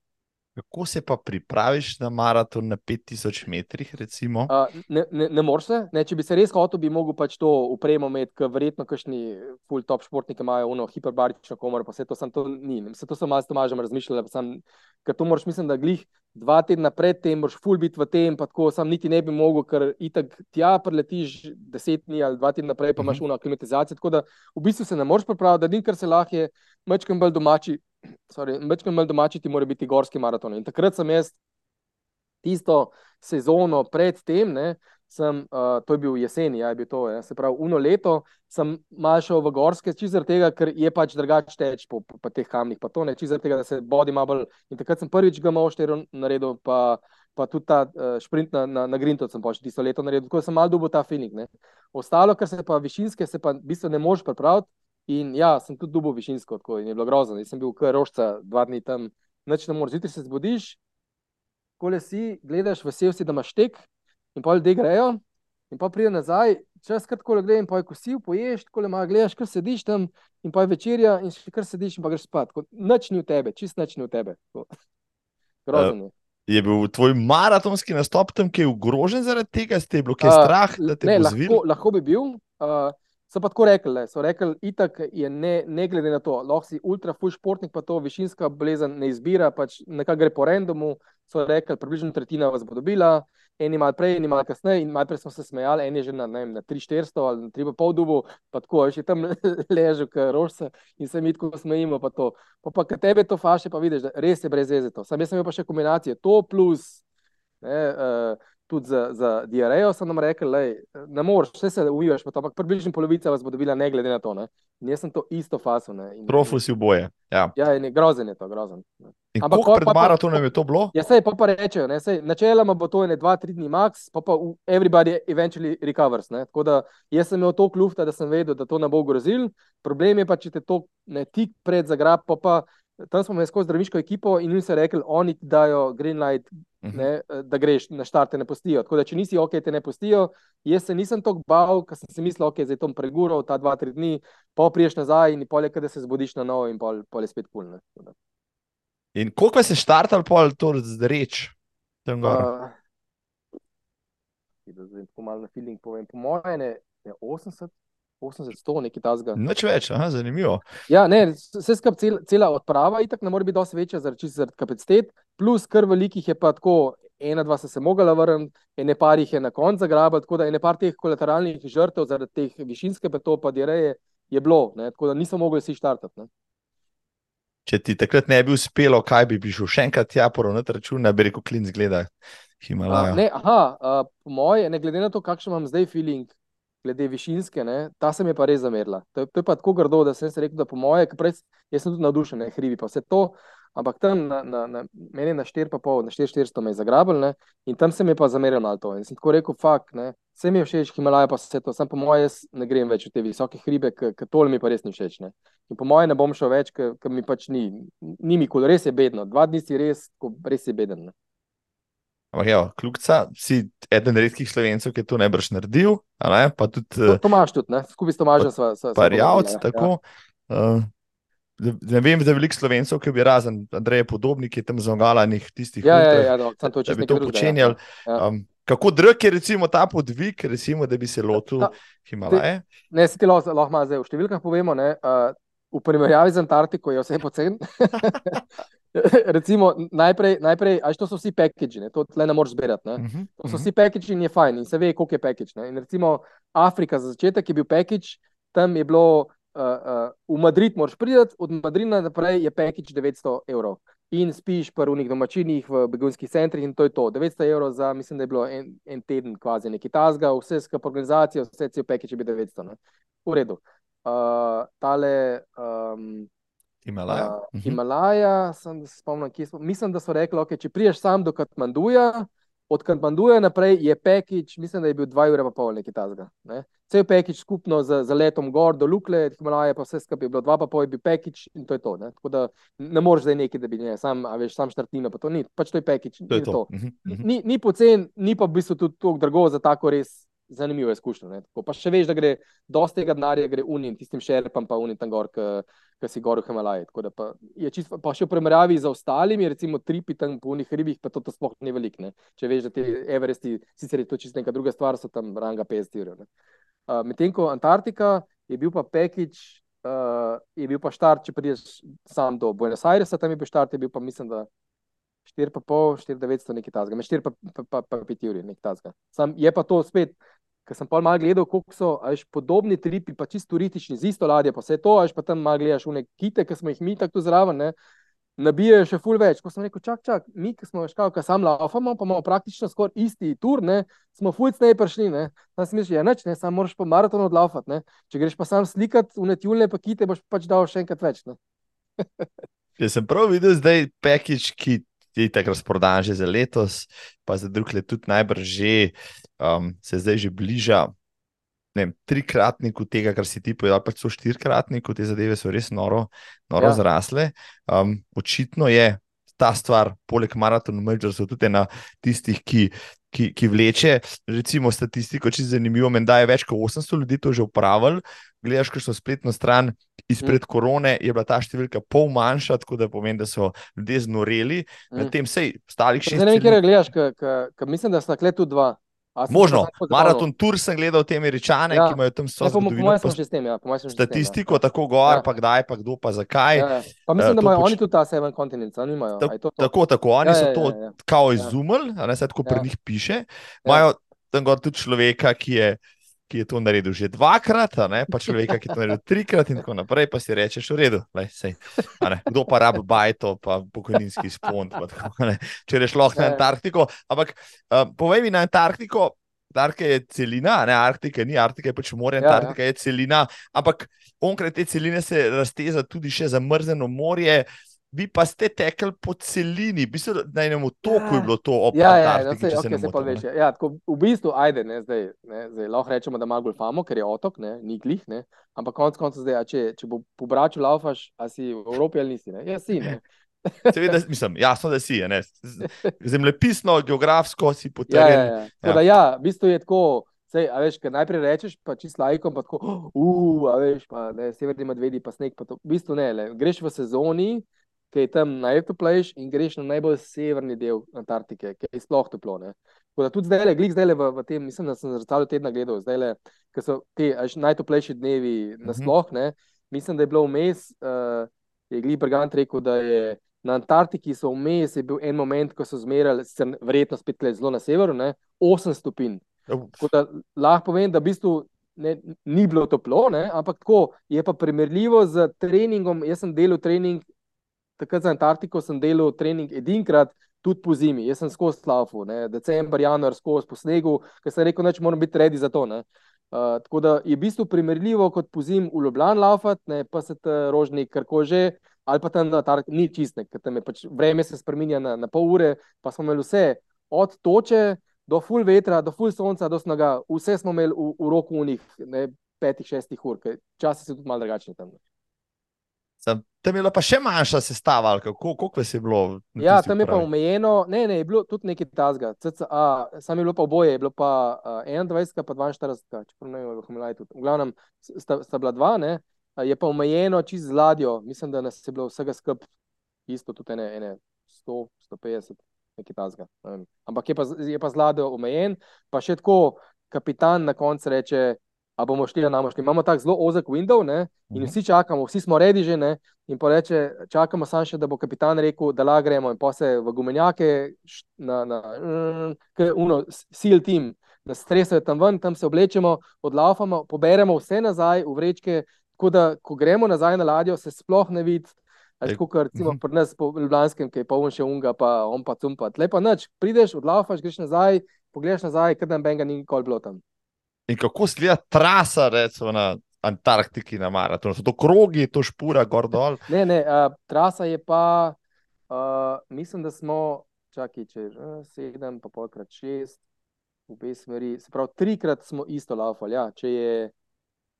Kako se pa pripraviš na maraton na 5000 metrih? Uh,
ne ne, ne moreš se. Ne, če bi se res hotel, bi mogel pač to upremo imeti, ker verjetno kakšni full top športniki imajo uno hiperbarično komor, pa vse to sem to ni. Vse to sem malo s Tomažem razmišljal, ker to moraš, mislim, da glih dva tedna pred tem, moraš full biti v tem, pa tako sam niti ne bi mogel, ker itak tja preletiš deset dni ali dva tedna prej, pa imaš uno aklimatizacijo. Tako da v bistvu se ne moreš pripraviti, da din, kar se lahko je, mečkam bolj domači Večkrat malo domači ti mora biti gorski maraton. In takrat sem jaz tisto sezono pred tem, ne, sem, uh, to je bil jesen, ja, je bil to, ja, se pravi, uno leto sem mal šel v gorske, čisto tega, ker je pač drugače teč po, po, po teh kamnih, pa to ne, čisto tega, da se bodi malo bolj. In takrat sem prvič ga malo štiri naredil, pa, pa tudi ta uh, sprint na, na, na Grinto sem pač tisto leto naredil, tako sem mal dubo ta feeling. Ne. Ostalo, kar se pa višinske, se pa v bistvu ne moš pripraviti. In ja, sem tudi dubo višinsko, tako in je bilo grozno. Jaz sem bil kar rožca, dva dni tam, noč ne moreš. Zjutraj se zbudiš, kole si, gledaš, vesel si, da imaš tek, in pa ljudje grejo, in pa pride nazaj, čas kratko le gledaj, in pa je kosil, poješ, kole malo gledaš, kar sediš tam, in pa je večerja, in še kar sediš, in pa greš spat. Noč ni v tebe, čist noč ni v tebe. Grozno je. Uh.
Je bil tvoj maratonski nastop tam, ki je ogrožen zaradi tega, ste bili kaj strah, uh, da te bo zvil?
Lahko, lahko bi bil. Uh, So pa tako rekli, so rekli, itak je ne, ne glede na to, lahko si ultra full športnik, pa to višinska bolezen ne izbira, pač nekaj gre po randomu. So rekli, približno tretjina vas bo dobila, eni malo prej, eni malo kasneje. In najprej smo se smejali, en je že na, na 3-400 ali 3,5 dubu, pa tako še tam ležal, ker rožse in se mi tako smejimo. Pa, pa, pa kad tebe to faše, pa vidiš, da res je brez veze to. Sam jaz sem imel pa še kombinacije, to plus. Ne, uh, tudi za, za diarejo, sem nam rekel, da ne moreš, vse se uvijaš, ampak približno polovica vas bo dobila, ne glede na to. Ne? In jaz sem to isto faso.
Profusi v boje. Ja,
ja ne, grozen je to, grozen.
Ampak pred maratonom je to bilo?
Ja, sej pa, pa rečejo, ne, sej, načeloma bo to ene dva, tri dni max, pa pa everybody eventually recovers. Ne? Tako da jaz sem imel to klufta, da sem vedel, da to ne bo grozil. Problem je pa, če te to ne tik pred zagrab, pa pa tam smo imeli skozi zdravniško ekipo in jim so rekli, oni ti dajo green light, mhm. ne, da greš na štart, te ne pustijo. Tako da, če nisi ok, te ne pustijo. Jaz se nisem tako bal, ker sem si mislil, ok, zdaj tom pregural ta dva, tri dni, pa priješ nazaj in polje, da se zbudiš na novo in polje spet pulne.
In koliko se je štartal, pol to zreč? Uh,
zdaj, tako malo na feeling povem. Po mojem, ne, ne 80. 80, 100, nekaj tasga.
Noč več, aha, zanimivo.
Ja, ne, vse skupaj cel, cela odprava, itak ne more biti dosti večja zaradi, zaradi kapacitet, plus kar velikih je pa tako, ena, dva se je mogla vrniti, ene par jih je na koncu zagrabiti, tako da ene par teh kolateralnih žrtev zaradi teh višinske petopa direje je bilo, ne, tako da niso mogli vsi štartati. Ne.
Če ti takrat ne bi uspelo, kaj bi šel še enkrat tja, porovnati račun, bi rekel, klin zgleda.
Uh, ne, aha, uh, po moje, ne glede na to, kakšen imam zdaj feeling, glede višinske, ne, ta se mi je pa res zamerila. To, to je pa tako grdo, da sem se rekel, da po moje, prej, jaz sem tudi navdušen, ne hribi pa vse to. Ampak tam, na, na, na, meni na 4,5, na 4,400 me je zagrabil ne, in tam se mi je pa zameril na to. In sem tako rekel, fakt, ne, vse mi je všeč, Himalaja pa vse to, sem po moje, ne grem več v te visoke hribe, ker tole mi pa res ni všeč. Ne. In po moje ne bom šel več, ker mi pač ni, ni mi kul, res je bedno. Dva dni si res, res je beden. Ne.
Ampak, ja, kljubca, si eden redkih slovencev, ki je to najbrž naredil. Ne? Tudi,
to, to imaš tudi, ne? skupaj s Tomažem.
Parjavc, tako. Ja. Uh, Ne vem, da je veliko slovencev, ki bi razen Andreja podobni, ki je tam zmagalanih tistih,
ja, ja, ja, no, to,
da bi to počenjali. Ja. Um, kako drug je recimo ta podvig, recimo, da bi se lotil Himalaje?
Ne, se ti lahko, lahko zdaj v številkah povemo. Ne, uh, v primerjavi z Antarktiko je vse pocen. Recimo, najprej, najprej až to so vsi package, ne? to tle ne moreš zbirati. Ne? Uh -huh, to so -huh. vsi package in je fajn, in se ve, koliko je package. Ne? In recimo Afrika za začetek je bil package, tam je bilo uh, uh, v Madrid, moraš priti, od Madrida naprej je package 900 evrov. In spiš v prvih domačinih, v begunskih centrih, in to je to. 900 evrov za, mislim, da je bilo en, en teden, kvazi neki tasga, vse skupaj organizacija, vse cel package je bil 900. Ne? V redu. Uh, tale. Um,
Himalaja.
Uh, Himalaja, sem se spomnil, kje smo. Mislim, da so rekli, okay, če priješ sam do Katmanduja, od Katmanduja naprej je package, mislim, da je bil 2 ure pa pol neki tasga. Ne? Je package skupno z, z letom gor do Lukle, Himalaja pa vse skupaj je bilo 2 pa pol, je bil package in to je to. Ne? Tako da ne moreš zdaj nekaj, da bi ne, sam, a veš, sam štartino, pa to ni, pač to je package.
To je to. to.
Uh -huh, uh -huh. Ni, ni pocen, ni pa v bistvu tudi tako drago za tako res zanimiva izkušnja. Pa še veš, da gre dosti tega denarja, gre unim, tistim šerpam, pa unim tam gor, ki si gor v Himalaji. Pa, čist, pa še v primerjavi z ostalimi, recimo tripi tam po unih ribih, pa to, to sploh ni velik. Ne? Če veš, da ti Everesti, sicer je to čisto neka druga stvar, so tam ranga 50 ur. Uh, Medtem ko Antarktika je bil pa package. Uh, je bil pa štart, če prideš sam do Buenos Airesa, tam je bil štart, je bil pa mislim, da 4,5, 4,900, nekaj 4 pa, pa, pa, pa 5 ur, nekaj tasga. Sam, je pa to spet, ker sem pa malo gledal, koliko so až podobni tripi, pa čisto turistični, z isto ladje, pa vse to, až pa tam malo gledaš v neke kite, ki smo jih mi tako zraven, ne, nabijajo še ful več. Ko sem rekel, čak, čak, mi, ki smo škal, ki sam laufamo, pa imamo praktično skoraj isti tur, ne, smo fulc ne prišli, ne. Tam si misliš, ja, neč, ne, sam moraš pa maraton odlaufati, ne. Če greš pa sam slikati v netjulne pa kite, boš pač dal še enkrat več, ne.
Jaz sem prav videl zdaj package kit je tako razprodan že za letos, pa za druge let tudi najbrž že, um, se zdaj že bliža. Vem, trikratniku tega, kar si ti povedal, pač so štirikratniku, te zadeve so res noro, noro ja. zrasle. Um, očitno je ta stvar, poleg maratona, tudi ena tistih, ki ki, ki vleče, recimo, statistiko, če je zanimivo, da je več kot 800 ljudi to že upravili. Gledaš, kaj so spletno stran izpred mm. korone, je bila ta številka pol manjša, tako da pomeni, da so ljudje znoreli. Mm. Na tem sej, stalih še
nekaj. Ne vem, kje gledaš, ker mislim, da sta kletu dva.
Možno, maraton tur sem gledal te američane, ja. ki imajo tam svoje.
Ja,
statistiko, ja. tako gor, ja. pa kdaj, pa kdo, pa zakaj. Ja,
ja. Pa mislim, uh, da imajo poč... oni tudi ta seven kontinent, nimajo. Ta,
to to? Tako, tako, oni ja, so ja, to ja, ja. kao izumili, ja. ne se tako ja. pri njih piše. Imajo ja. tam gor tudi človeka, ki je ki je to naredil že dvakrat, ne, pa človeka, ki je to naredil trikrat, in tako naprej, pa si rečeš, v redu, lej, sej, kdo pa rabi bajto, pa pokojninski spon. Pa tako, če rečeš lahko na Antarktiko. Ampak uh, povej mi na Antarktiko. Antarktika je celina, ne Arktika, ni Arktika, je pač more, ja, Antarktika ja, ja. je celina, ampak onkraj te celine se razteza tudi še zamrzeno morje. Uh, vi pa ste tekli po celini, bi se na enem otoku ja. bilo to opaziti. Ja, ja, ja, okay, se pa
več. Ja, tako, v bistvu, ajde, ne, zdaj, ne, zdaj lahko rečemo, da ima golfamo, ker je otok, ne, ni glih, ne, ampak konec konca zdaj, če, če bo po braču laufaš, a si v Evropi ali nisi, ne, ja, si, ne.
Seveda, mislim, jasno, da si, ne, zemljepisno, geografsko si potreben. Ja, ja,
ja. Ja. ja, v bistvu je tako, Sej, veš, najprej rečeš, pa čisto lajko, pa tako, uh, veš, pa ne, severni medvedi, pa sneg, pa to, v bistvu ne, le, greš v sezoni, ki je tam najtoplejši in greš na najbolj severni del Antarktike, ki je sploh toplo. Tako da tudi zdaj, le, zdaj v, v tem, mislim, da sem zrcalo tedna gledal, zdaj ker so ti najtoplejši dnevi nasploh, ne, mislim, da je bilo vmes, uh, je Glib Brigant rekel, da je na Antarktiki so vmes, je bil en moment, ko so zmerali, verjetno spet zelo na severu, ne, 8 stopinj. Tako da lahko povem, da v bistvu ne, ni bilo toplo, ne, ampak tako je pa primerljivo z treningom. Jaz sem delal trening takrat za Antarktiko sem delal trening edinkrat, tudi po zimi. Jaz sem skozi slavu, decembr, januar, skozi po snegu, ker sem rekel, da moram biti redi za to. Uh, tako da je v bistvu primerljivo kot po zimi v Ljubljani laufat, ne pa se te rožni, kar kože. Ali pa tam na Antarktiki ni čistne, ker tam je pač vreme se spremenja na, na pol ure, pa smo imeli vse, od toče do full vetra, do full sonca, do snaga, vse smo imeli v, v roku unih, ne petih, šestih ur, ker časi so tudi malo drugačni tam.
Sam, tam je bila pa še manjša sestava, kako, kako je bilo.
Ja, tam je pravi. pa omejeno, ne, ne, je bilo tudi nekaj tasga. Sam je bilo pa oboje, je bilo pa uh, 21, pa 42, čeprav ne vem, kako je bilo. V glavnem sta, sta bila dva, ne, je pa omejeno čez ladjo. Mislim, da nas je bilo vsega skupaj isto, tudi ene, ene 100, 150, nekaj tasga. Ampak je pa, je pa z ladjo omejen, pa še tako kapitan na koncu reče ali bomo šli na moški. Imamo tako zelo ozek window ne? in mhm. vsi čakamo, vsi smo redi že. Ne? In pa reče, čakamo samo še, da bo kapitan rekel, da la gremo in pa se v gumenjake, na, na, uno, sil tim, da stresajo tam ven, tam se oblečemo, odlaufamo, poberemo vse nazaj v vrečke, tako da, ko gremo nazaj na ladjo, se sploh ne vidi. Tako kot recimo mhm. pri nas po Ljubljanskem, ki je pa še unga, pa on pa cumpa. Lepo noč, prideš, odlaufaš, greš nazaj, pogledaš nazaj, ker tam benga ni nikoli bilo tam.
In kako sledi trasa, recimo na Antarktiki, na maratonu? So to krogi, to špura, gor dol?
Ne, ne, uh, trasa je pa, uh, mislim, da smo, čakaj, če že uh, sedem, pa polkrat šest, v obe smeri. Se pravi, trikrat smo isto laufali, ja, če je.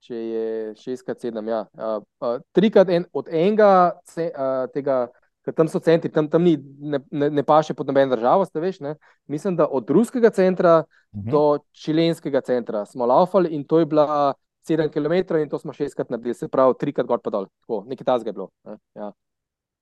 Če je šestkrat sedem, ja. Uh, uh, trikrat en, od enega ce, uh, tega ker tam so centri, tam, tam ni, ne, ne, ne paše pod nobeno državo, veš. Ne? Mislim, da od ruskega centra uh -huh. do čilenskega centra smo laufali in to je bila 7 km in to smo šestkrat naredili, se pravi, trikrat gor pa dol, tako, nekaj tazga je bilo. Ne? Ja.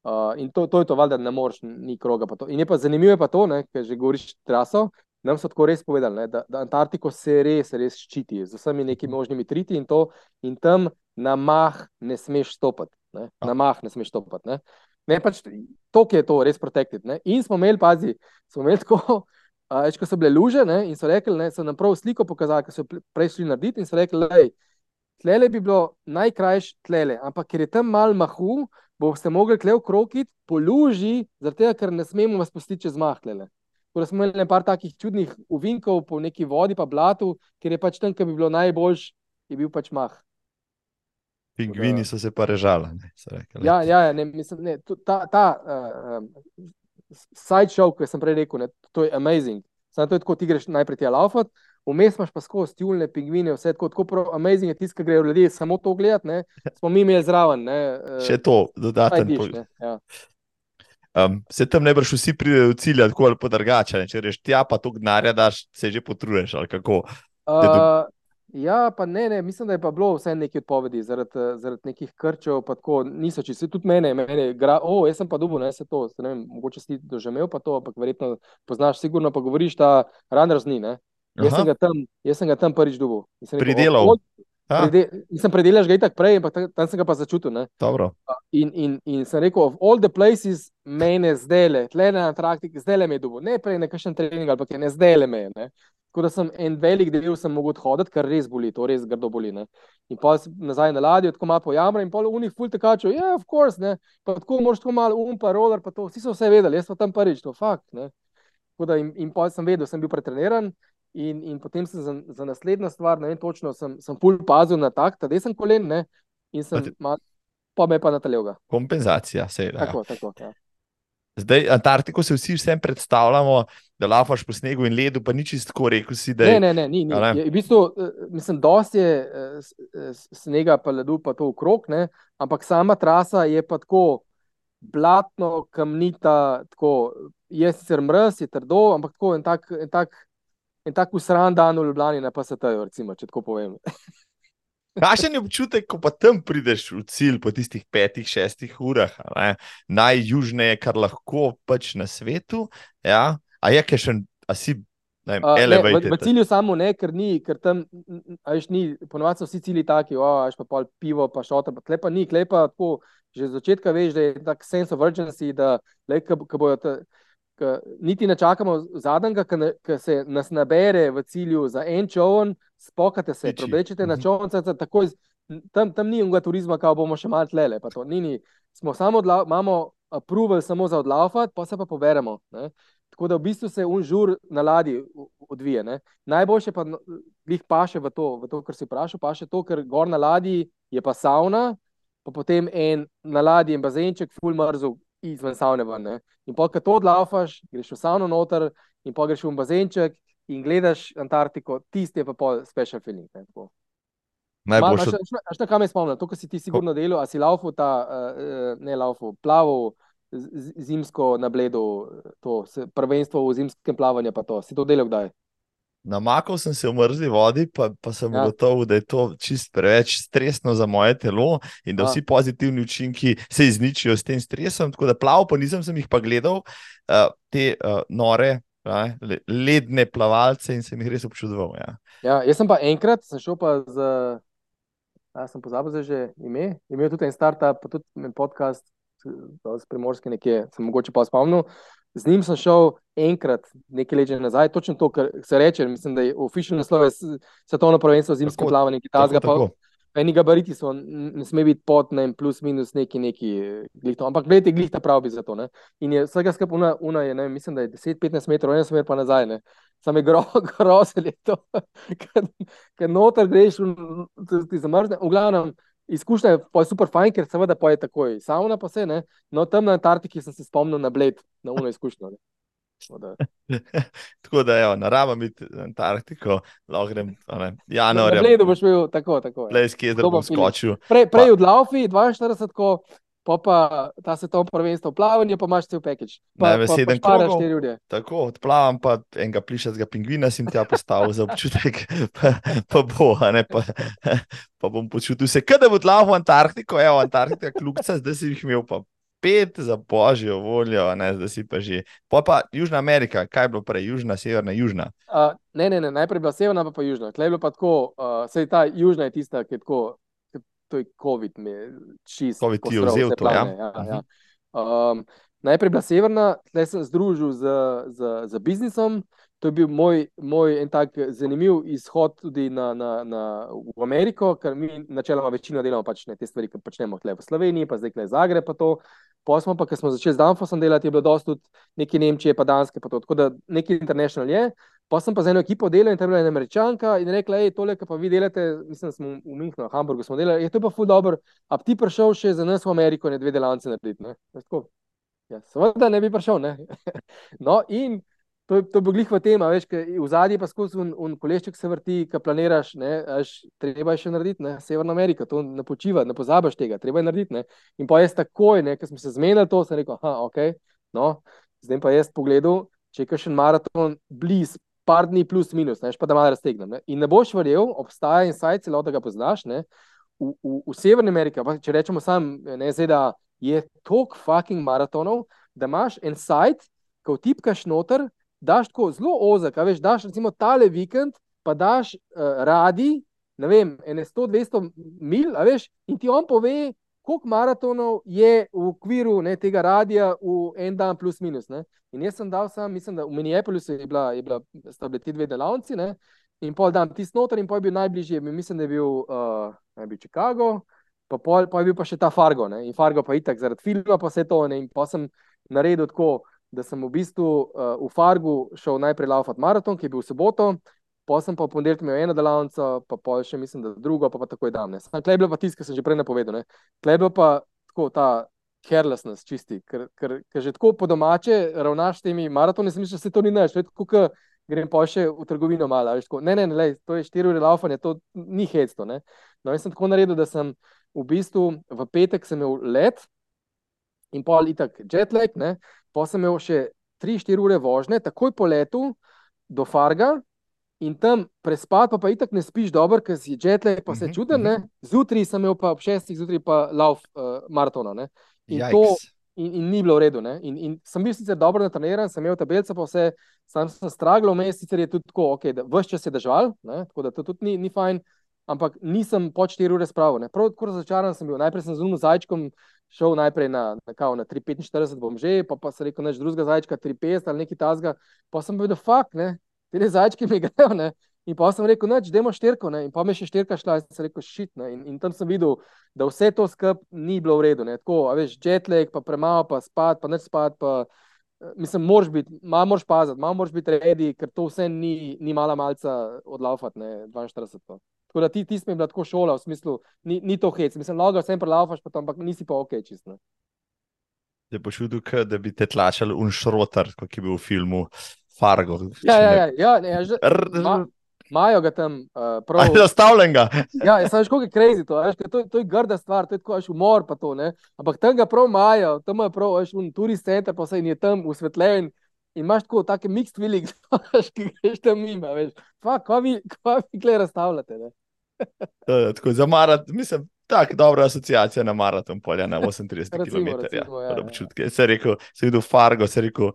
Uh, in to, to je to, valjda, ne moreš, ni kroga. In je pa zanimivo, pa to, ker že govoriš traso. Nam so tako res povedali, ne, da, da Antarktiko se res, res ščiti z vsemi nekimi možnimi triti in, to, in tam na mah ne smeš stopiti. Na mah ne smeš stopiti. Ne. Ne, pač to, ki je to, res protected. Ne. In smo imeli, pazi, smo imeli tako, več ko so bile luže ne, in so rekli, da so nam prav sliko pokazali, ki so prej šli narediti in so rekli, da tlele bi bilo najkrajše tlele, ampak ker je tam mal mahu, boste mogli tle v krokit po luži, zato ker ne smemo vas pustiti čez mah tlele. Tako da smo imeli nekaj takih čudnih uvinkov po neki vodi, pa blatu, ker je pač tam, ki bi bilo najboljš, je bil pač mah.
Pingvini so se pa režali.
Ja, ja, ja, ne, mislim, ne, ta ta uh, sideshow, ki sem prej rekel, ne, to je amazing. Samo to je tako, ti greš najprej ti alaufat, vmes imaš pa skozi tjulne pingvine, vse tako, tako prav, amazing je tisto, ki grejo ljudje samo to gledati, ne, smo mi imeli zraven. Ne,
uh, Še to, dodaten
pogled. Ja.
Um, se tam ne brš vsi pridejo v cilj, tako ali pa drugače. Če rečeš, tja pa to gnare, da se že potruješ.
Uh, Ja, pa ne, ne, mislim, da je pa bilo vse nekaj odpovedi zaradi, zaradi nekih krčev. Tako, niso čisto, tudi mene, mene gra, oh, jaz sem pa dubo, ne se to, se ne vem, mogoče si doživel pa to, ampak verjetno poznaš, sigurno pa govoriš ta Randers ni. Jaz sem, tam, jaz sem ga tam prvič dubo.
Pridelal.
Pride, nisem predelal že tako prej, ampak tam sem ga pa začutil. In, in, in sem rekel, of all the places, mene zdaj le, tle na Antarktiki, zdaj le me je dubo. Ne prej na kakšen trening, ampak ne zdaj le me. Ne. Tako da sem en velik del sem mogel hoditi, ker res boli, to res grdo boli. Ne. In pa nazaj na ladjo, tako malo pojamra in pol v njih fulj tekačev, ja, of course, ne. Pa tako moraš tako malo um, pa roller, pa to, vsi so vse vedeli, jaz sem tam prvič, to fakt, ne. Tako da in, in pa sem vedel, sem bil pretreniran in, in potem sem za, za naslednjo stvar, ne vem točno, sem, sem fulj pazil na tak, da sem kolen, ne. In sem, ma, pa me pa nataljal ga.
Kompenzacija, seveda.
Tako, tako, ja.
Zdaj, Antarktiko se vsi vsem predstavljamo, da lafaš po snegu in ledu, pa ni čisto tako rekel. Si,
je, ne, ne, ne, ni. ni. Ne? Je, v bistvu, eh, mislim, dosti je eh, snega, pa ledu, pa to okrog, ne? ampak sama trasa je pa tako blatno, kamnita, tako je sicer mrz, je trdo, ampak tako en tak, en tak, en tak usran dan v Ljubljani, ne pa se tajo, recimo, če tako povem.
Kakšen je občutek, ko pa tam prideš v cilj po tistih petih, šestih urah, najjužneje, kar lahko pač na svetu? Ja? A je kaj še, a si. Ne, uh,
ne, v, v cilju samo ne, ker ni, ker tam, ajš ni, ponovadi so vsi cilji taki, ajš pa pol pivo, pa šotor, klepa ni, klepa tako, že z začetka veš, da je tak sense of urgency, da le, ko bojo ta, ka, niti ne čakamo zadnjega, ki se nas nabere v cilju za en čovn, spokate se, prebrečete na mhm. čovn, takoj, tam, tam ni unga turizma, kao bomo še malo tlele. Ni, ni. Smo samo odla, imamo approval samo za odlaufat, pa se pa poveremo. Ne? Tako da v bistvu se un žur na ladji odvije. Ne? Najboljše pa jih paše v to, v to, kar si vprašal, paše to, ker gor na ladji je pa sauna, pa potem en na ladji in bazenček, full mrzu, izven savne. Ven, in pa, ko to odlaufaš, greš v savno noter, in pa greš v bazenček in gledaš Antarktiko, tisti je pa pol special feeling. Ne,
Najboljši.
Až na kam je spomnil, to, kar si ti sigurno delal, a si laufu ta, uh, ne laufu, plaval zimsko na bledu, to prvenstvo v zimskem plavanju, pa to, si to delal kdaj?
Namakal sem se v mrzli vodi, pa, pa sem ja. gotov, da je to čist preveč stresno za moje telo in da ja. vsi pozitivni učinki se izničijo s tem stresom. Tako da plaval, pa nisem jih pa gledal, uh, te uh, nore, uh, ledne plavalce in sem jih res občudoval. Ja.
Ja, jaz sem pa enkrat, sem šel pa z, ja, sem pozabil za že ime, imel tudi en startup, pa tudi podcast, z primorske nekje, sem mogoče pa spomnil. Z njim sem šel enkrat, nekaj let nazaj, točno to, kar se reče. Mislim, da je oficialno naslov svetovno prvenstvo zimske plavanje, ki ta zga. Eni gabariti so, ne sme biti pod ne, plus minus neki, neki glihto. Ampak gledajte, glihta pravi za to. Ne. In je vsega skupaj una, una je, ne, mislim, da je 10-15 metrov, ena smer pa nazaj. Ne. Sam je gro, grozil je to, ker noter greš, ti zamrzne. V glavnem, izkušnja je super fajn, ker seveda pa je takoj sauna, pa se ne. No, tam na Antarktiki sem se spomnil na bled, na uno izkušnjo. Ne.
tako da, jo, narava mi na Antarktiko, lahko grem januarja.
Na bledu boš bil tako, tako.
Plejski je, da bom skočil.
Prej, prej od Laufi, 42, ko pa pa ta svetovno prvenstvo v plavanju, pa imaš cel package. Pa,
v
pa, pa ure.
Tako, odplavam pa enega plišastega pingvina, sem tja postavil za občutek, pa, pa bo, ne, pa, pa bom počutil se, kot da bo tla v Antarktiko, evo, Antarktika kljubca, zdaj si jih imel pa pet za božjo voljo, ne, zdaj si pa že. Pa pa Južna Amerika, kaj je bilo prej, Južna, Severna, Južna.
Uh, ne, ne, ne, najprej je bila severna, pa, pa južna. Tlej je bilo pa tako, uh, sej ta južna je tista, ki je tako, to je COVID, mi je čist.
Covid ti je vzel to, ja?
plane, ja, ja. Um, najprej bila severna, tlej sem združil z, z, z biznisom. To je bil moj, moj en tak zanimiv izhod tudi na, na, na, v Ameriko, ker mi načeloma večino delamo pač ne te stvari, ki počnemo tukaj v Sloveniji, pa zdaj tukaj Zagreb, pa to. Posmo pa, ker smo začeli z Danfosom delati, je bilo dosti tudi neke Nemčije, pa Danske, pa to. Tako da neki international je. Pa sem pa z eno ekipo delal in tam je bila ena američanka in rekla, hej, tole, kar pa vi delate, mislim, smo v Münchnu, v Hamburgu smo delali, je to pa ful dobro, a ti prišel še za nas v Ameriko in dve delavnice narediti, ne? Tako. Ja, seveda ne bi prišel, ne. no, in to, je- to je bilo glih v tem, a veš, v zadnji pa skozi un, un kolešček se vrti, ki planiraš, ne, až treba je še narediti, ne, Severna Amerika, to ne počiva, ne pozabiš tega, treba je narediti, ne. In pa jaz takoj, ne, ker smo se zmenili to, sem rekel, aha, ok, no, zdaj pa jaz pogledal, če je kakšen maraton bliz, par dni plus minus, ne, pa da malo raztegnem. Ne. In ne boš verjel, obstaja insight, celo da ga poznaš, ne, v, v, v Severni Ameriki, če rečemo sam, ne, ZDA, je toliko fucking maratonov, da imaš en sajt, ko tipkaš noter, daš tako zelo ozek, veš, daš recimo tale vikend, pa daš uh, radi, ne vem, ene 100-200 mil, veš, in ti on pove, koliko maratonov je v okviru ne, tega radija v en dan plus minus. Ne. In jaz sem dal sam, mislim, da v Minneapolisu je bila, je bila, sta bili ti dve delavnici, ne, in pol dan tisti noter, in pol je bil najbližji, mislim, da je bil, uh, naj bi Chicago, pa, pol, pa je bil pa še ta Fargo, ne, in Fargo pa itak zaradi filma, pa vse to, ne, in pa sem naredil tako, da sem v bistvu uh, v Fargu šel najprej laufat maraton, ki je bil v soboto, pa sem pa v ponedeljek imel eno delavnico, pa pol še mislim, da drugo, pa, pa takoj dan. Klej je bilo pa tisto, kar sem že prej napovedal. ne. Tlej je bilo pa tako ta carelessness čisti, ker, ker, ker že tako po domače ravnaš temi maratoni, sem mislil, da se to ni naš, tako kot grem pa še v trgovino malo. tako, Ne, ne, ne, lej, to je štiri ure laufanja, to ni hecto. Ne. No, in sem tako naredil, da sem v bistvu v petek imel let in pol itak jetlag, pa sem imel še 3-4 ure vožnje, takoj po letu do Farga. In tam prespati, pa, pa itak ne spiš dobro, ker si jetlag, pa se
Mhm,
čuden. ne. Zjutraj sem imel pa ob šestih, zjutraj pa lauf uh, maratona. Ne. In to,
Jajks.
in, in ni bilo v redu. Ne? In, in sem bil sicer dobro natreniran, sem imel tabelce, pa vse, sam sem straglo, vmes sicer je tudi tako, okay, da vse čas je držal, ne? tako da to tudi ni, ni fajn, ampak nisem po 4 ure spravil. Ne? Prav tako razočaran sem bil. Najprej sem z unim zajčkom šel najprej na, na, kao, na 3,45, bom že, pa, pa sem rekel, neč drugega zajčka, 3,50 ali nekaj tasga, pa sem bil, da fakt, ne, te zajčki mi grejo. Ne? In pa sem rekel, noč, demo štirko, ne? in pa mi je še štirka šla, in sem rekel, šit. In, in tam sem videl, da vse to skup ni bilo v redu. Ne? Tako, a veš, jetlag, pa premalo, pa spat, pa neč spat. Pa, eh, mislim, moraš biti, malo moraš paziti, malo moraš biti redi, ker to vse ni, ni mala malca odlaufati, ne 42. pa. Tako da ti, ti smo bila tako šola, v smislu, ni, ni to hec. Mislim, logo sem prelaufaš, pa to, ampak nisi pa ok, čist. Ne?
Je počutil, kot da bi te tlačali unšrotar, kot je bil v filmu Fargo.
Ja, ja, ja, ja, ne, ja že,
R-
ma, imajo ga tam uh, prav.
Ali zastavljen ga?
Ja, jaz veš, kako je crazy to, veš, to, to je grda stvar, to je tako, veš, umor pa to, ne. Ampak tam ga prav imajo, tam je prav, veš, un turist center, pa se in je tam usvetljen in imaš tako take mixed feelings, veš, ki greš tam mimo, veš. Pa, kva vi, kva vi kle razstavljate, ne.
Uh, tako za maraton, mislim, tako dobra asociacija na maraton, polja na 38
Recimo,
km.
recimo, ja,
Ja,
ja.
Se rekel, se videl Fargo, se rekel.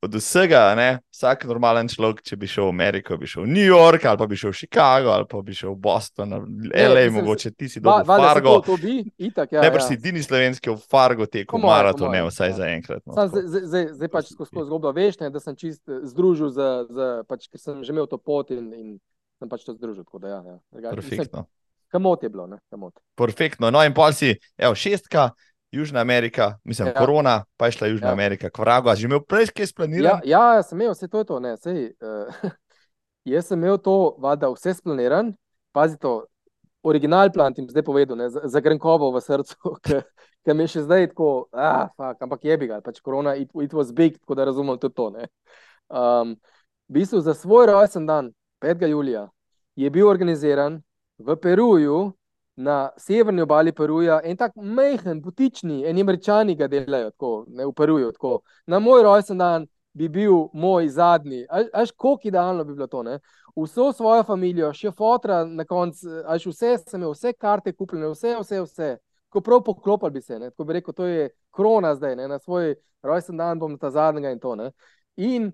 Od vsega, ne, vsak normalen človek, če bi šel v Ameriko, bi šel v New York, ali pa bi šel v Chicago, ali pa bi šel v Boston, ali LA,
mislim,
mogoče ti si dobro v Fargo.
To, to bi, itak, ja.
Ne, pač
ja.
si edini slovenski v Fargo tekel maraton, ne vsaj
ja.
za enkrat. No,
zdaj, zdaj, zdaj, zdaj pač skozi zgodbo veš, ne, da sem čist eh, združil, z, z, pač, ker sem že imel to pot in, in sem pač to združil. Da, ja, ja.
Perfektno.
Kamot je bilo, ne, kamot.
Perfektno. No, in pol si, evo, šestka, Južna Amerika, mislim,
Ja.
ja. korona, pa je šla Južna
Ja.
ja. Amerika, k vragu. A si že imel prej kaj
Ja,
splaniran?
ja, sem imel vse to, je to ne, sej, uh, jaz sem imel to, vada, vse splaniran, pazi to, original plan ti zdaj povedal, ne, za, za Grenkovo v srcu, ki mi je še zdaj tako, ah, fuck, ampak je bi ga, pač korona, it, it was big, tako da razumem tudi to. Ne. Um, v bistvu za svoj rojsten dan, 5. julija, je bil organiziran v Peruju na severni obali Peruja, en tak mehen, butični, eni američani ga delajo tako, ne v Peruju. Tako. Na moj rojsten dan bi bil moj zadnji, až koliko idealno bi bilo to. Ne? Vso svojo družino, še fotra na koncu, až vse sem imel, vse karte kupljene, vse, vse, vse. Ko prav poklopil bi se, ne? ko bi rekel, to je krona zdaj, ne? na svoj rojsten dan bom ta zadnjega in to. Ne? In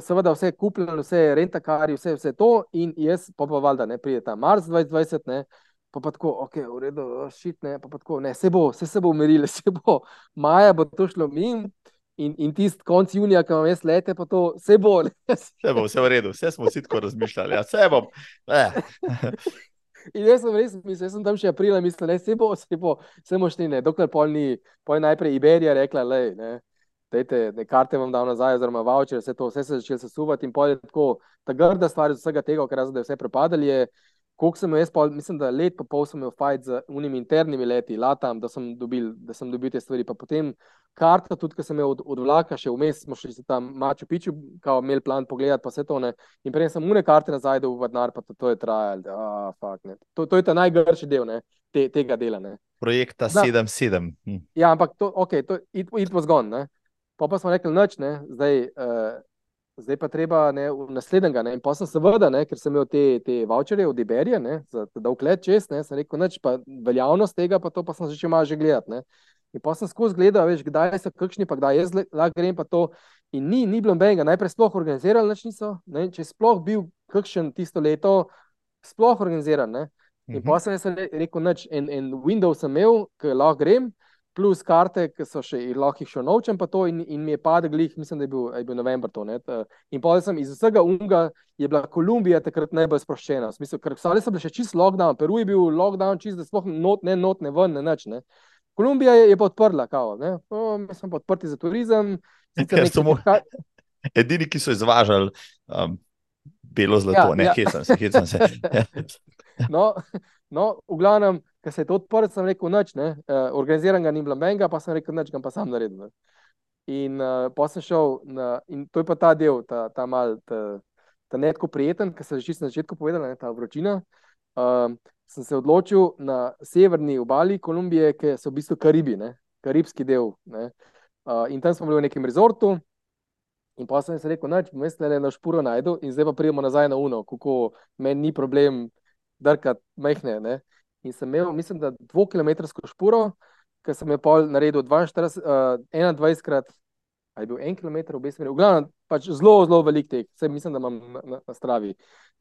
seveda vse kupljeno, vse renta kari, vse, vse to, in jaz pa pa valjda ne pride tam mars 2020, ne? Pa pa tako, ok, v redu, šit, ne, pa pa tako, ne, se bo, se, se bo umirilo, se bo, maja bo to šlo min. In, in tisti konc junija, ki vam jaz lete, pa to se bo.
Se bo, vse v redu, vse smo si tako razmišljali, ja, se bom. Eh.
In jaz sem res, mislim, jaz sem tam še aprila, mislim, ne, se bo, se bo, se bo štine, dokler pol ni, pol najprej Iberija rekla, le, ne, dajte, ne, karte vam dal nazaj, oziroma voucher, vse to, vse se začelo sesuvati in pol je tako, ta grda stvar iz vsega tega, kar je vse prepadali, je, koliko sem jaz, pol, mislim, da let pa pol sem imel fajt z unimi internimi leti, latam, da sem dobil, da sem dobil te stvari, pa potem karta, tudi, ki sem imel od, od vlaka, še vmes smo šli tam maču piču, kao imel plan pogledati, pa vse to ne, in prej sem une karte nazaj v Vadnar, pa to, to je trajal, ah, fuck, ne, to, to je ta najgrši del, ne, te, tega dela, ne.
Projekta 7-7. Hm.
Ja, ampak to, ok, to, it, it was gone, ne. Pa pa smo rekli, noč, ne, zdaj, uh, zdaj pa treba ne, v naslednjega. Ne. In pa sem seveda, ne, ker sem imel te, te voucherje od Iberija, da vkled čez, ne, sem rekel, noč, pa veljavnost tega, pa to pa sem začel malo že gledati. Ne. In pa sem skozi gledal, veš, kdaj so kakšni, pa kdaj jaz lahko grem pa to. In ni, ni bilo nobenega, najprej sploh organizirali, nič niso, ne, če sploh bil kakšen tisto leto, sploh organiziran. Ne. In pa sem rekel, noč, en, en Windows sem imel, ki lahko grem plus karte, ki so še lahko jih še novčem, pa to in, in mi je padel glih, mislim, da je bil, je bil november to. Ne, in pa sem iz vsega unga, je bila Kolumbija takrat najbolj sproščena. Smisel, ker so bili še čist lockdown, Peru je bil lockdown, čist, da sploh not, ne not, ne ven, ne nič. Ne. Kolumbija je, je pa odprla, kao, ne. O, mi smo pa odprti za turizem.
Samo, edini, ki so izvažali um, belo zlato, ja, ne, ja. hecam se, hecam se.
no, no, v glavnem, ker se je to odprl, sem rekel, noč, ne, uh, organiziran ga ni bilo menga, pa sem rekel, noč ga pa sam naredil. Ne. In uh, pa sem šel, na, in to je pa ta del, ta, ta mal, ta, ta ne tako prijeten, ki sem že na začetku povedal, ne, ta vročina. Uh, sem se odločil na severni obali Kolumbije, ki so v bistvu Karibi, ne, karibski del. Ne. Uh, in tam smo bili v nekem rezortu. In pa sem se rekel, da bom jaz le na špuro najdel, in zdaj pa pridemo nazaj na Uno, kako meni ni problem drkati mehne. Ne. In sem imel, mislim, da dvokilometrsko špuro, ki sem jo pol naredil 42, uh, 21 krat, ali je bil en kilometr obe smeri. V glavnem, pač zelo, zelo velik tek, vse mislim, da imam na, na, na stravi.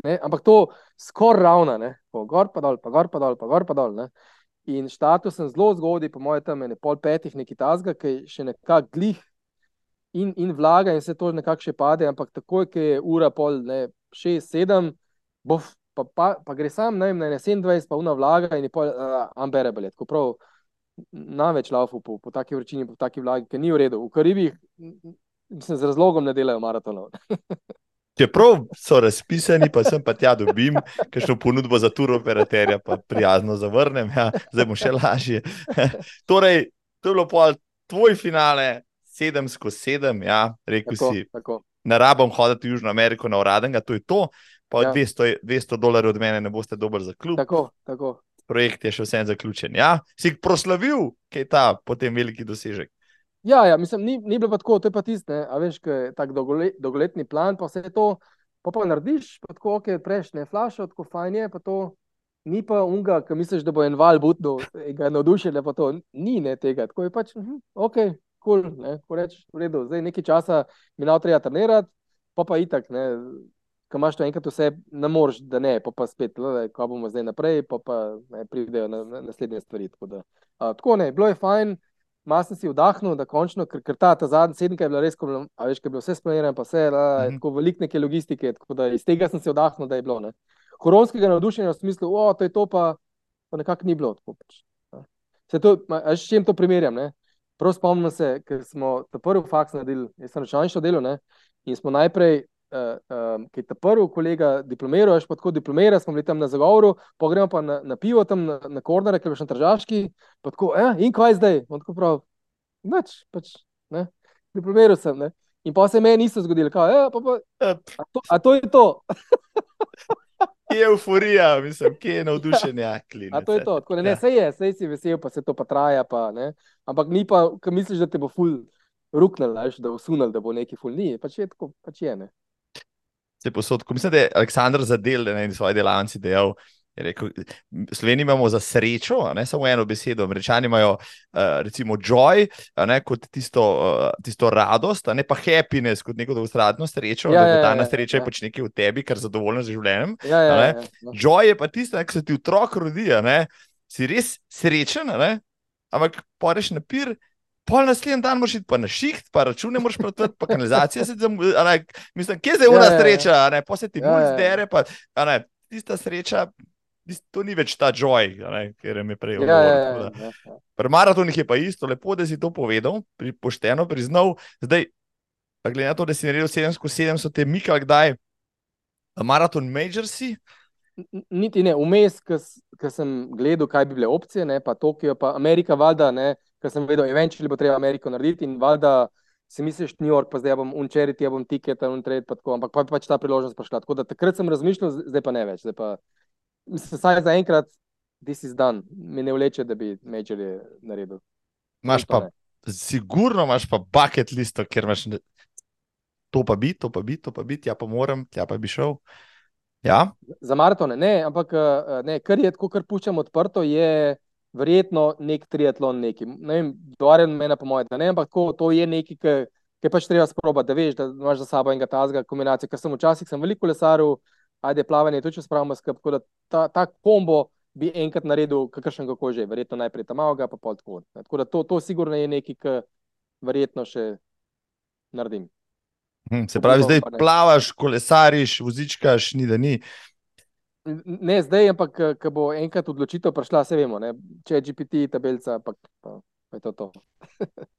Ne? Ampak to skoraj ravna, ne? po gor pa dol, pa gor pa dol, pa gor pa dol. Ne? In štartil sem zelo zgodaj, po mojem, tam je pol petih, neki tazga, ki še nekako glih in, in vlaga, in se to nekako še pade, ampak takoj, ki je ura pol, ne, šest, sedem, bo pa, pa, pa gre sam na 27, pa vna vlaga in je pa uh, unbearable. Tako prav največ laufu po, po taki vročini, po taki vlagi, ki ni v redu. V Karibih se z razlogom ne delajo maratonov.
Čeprav so razpisani, pa sem pa tja dobim, še ponudbo za tur operaterja, pa prijazno zavrnem, ja, zdaj bo še lažje. torej, to je bilo pa tvoj finale, sedem skozi sedem, ja, rekel tako, si. Tako. Ne rabim hoditi v Južno Ameriko na uradenga, to je to pa ja. 200, 200 dolarjev od mene ne boste dober za klub.
Tako, tako.
Projekt je še vsem zaključen. Ja? Si proslavil, kaj je ta potem veliki dosežek?
Ja, ja mislim, ni, ni bilo pa tako, to je pa tiste, a veš, kaj je tak dolgolet, dolgoletni plan, pa vse to, pa pa narediš, pa tako, ok, prejš ne flašo, tako fajn je, pa to ni pa unga, ki misliš, da bo en val budno, ga navdušen, pa to ni ne tega, tako je pač, uh -huh, ok, kul, cool, ne, ko rečeš, v redu, zdaj nekaj časa mi nav treba trenirati, pa pa itak, ne, ko imaš to enkrat vse, ne moreš, da ne, pa, pa spet, le, ko bomo zdaj naprej, pa, pa ne, pridejo na, na naslednje stvari. Tako, da, a, tako ne, bilo je fajn, malo sem si vdahnil, da končno, ker, ker ta, ta zadnji sedem je bila res, ko, a veš, ko je bilo vse splanirano, pa vse, da, mm -hmm. tako velik neke logistike, tako da iz tega sem se vdahnil, da je bilo. Ne. Koronskega navdušenja v smislu, o, to je to pa, pa nekako ni bilo. Tako, pač, Se to, a s čim to primerjam? Ne? Prav spomnim se, ker smo ta prvi faks naredili, jaz sem računalništvo delal ne? in smo najprej um, ki je ta prvi kolega diplomiral, še pa tako diplomira, smo bili tam na zagovoru, pogremo pa na, na pivo tam na, na kornere, ki je še na tržaški. Tako, eh, in kaj zdaj? On tako prav, noč, pač, ne, diplomiral sem. Ne. In pa se meni niso zgodili, kaj, eh, pa, pa, a, to, a to je to.
Kje je euforija, mislim, kje je navdušenje.
A to je to, tako, ne, ne, sej je, sej si vesel, pa se to pa traja. Pa, Ampak ni pa, ki misliš, da te bo ful ruknil, da bo sunil, da bo neki ful ni. Pač je tako, pač je. Ne.
Se posod, ko mislim, da je Aleksandr zadel na svoje delavnici dejal, Rekel, Sloveniji imamo za srečo, ne samo eno besedo. Američani imajo, uh, recimo, joy, ne, kot tisto, uh, tisto radost, ne pa happiness, kot neko dolgotrajno srečo. Ja, da ja, ta ja, sreča ja. je pač nekaj v tebi, kar je zadovoljen z življenjem.
Ja, ja, ja,
ja. Joy je pa tisto, ki se ti otrok rodi, si res srečen, ne, ampak poreš na pir. Pol naslednji dan moraš iti na šiht, pa račune moraš plačati, pa kanalizacija se tam, mislim, kje je zdaj ura ja, sreča, ne, pa se ti ja, mulj zdere, pa ne, tista sreča to ni več ta joy, ker je mi prej
ja, ja, ja, ja,
ja. Pri maratonih je pa isto, lepo, da si to povedal, pri, pošteno priznal. Zdaj, glede na to, da si naredil 7-7, so te mikal kdaj, maraton majorsi.
Niti ne, vmes, ki sem gledal, kaj bi bile opcije, ne, pa Tokio, pa Amerika, valjda, ker sem vedel, eventualno bo treba Ameriko narediti in valjda. Si misliš, New York, pa zdaj bom unčeriti, ja bom tiket, untrade, pa tako, ampak pa je pač ta priložnost prišla. Tako da takrat sem razmišljal, zdaj pa ne več. Zdaj pa, mislim, saj za enkrat, this is done, mi ne vleče, da bi Major je naredil.
Imaš pa, sigurno imaš pa bucket list, ker imaš ne... to pa biti, to pa biti, to pa biti, ja pa moram, ja pa bi šel. Ja?
Za maratone, ne, ampak eh, ne, kar je tako, kar puščam odprto, je verjetno nek triatlon, neki. Ne vem, dvaren mena po mojem, ne, ampak ko, to je neki, ki je pač treba sprobati, da veš, da imaš za sabo enega tazga kombinacijo, ker sem včasih sem veliko lesaril, ajde plavanje, tudi če spravimo skrb. Tako da ta, ta kombo bi enkrat naredil, kakršen kako že, verjetno najprej tam malo, pa pol tako. Tako da to, to sigurno je nekaj, kar verjetno še naredim.
Hm, se pravi, zdaj plavaš, kolesariš, vozičkaš, ni da ni.
Ne zdaj, ampak ko bo enkrat odločitev prišla, se vemo, ne? če je GPT, tabelca, pa, pa, pa je to. to.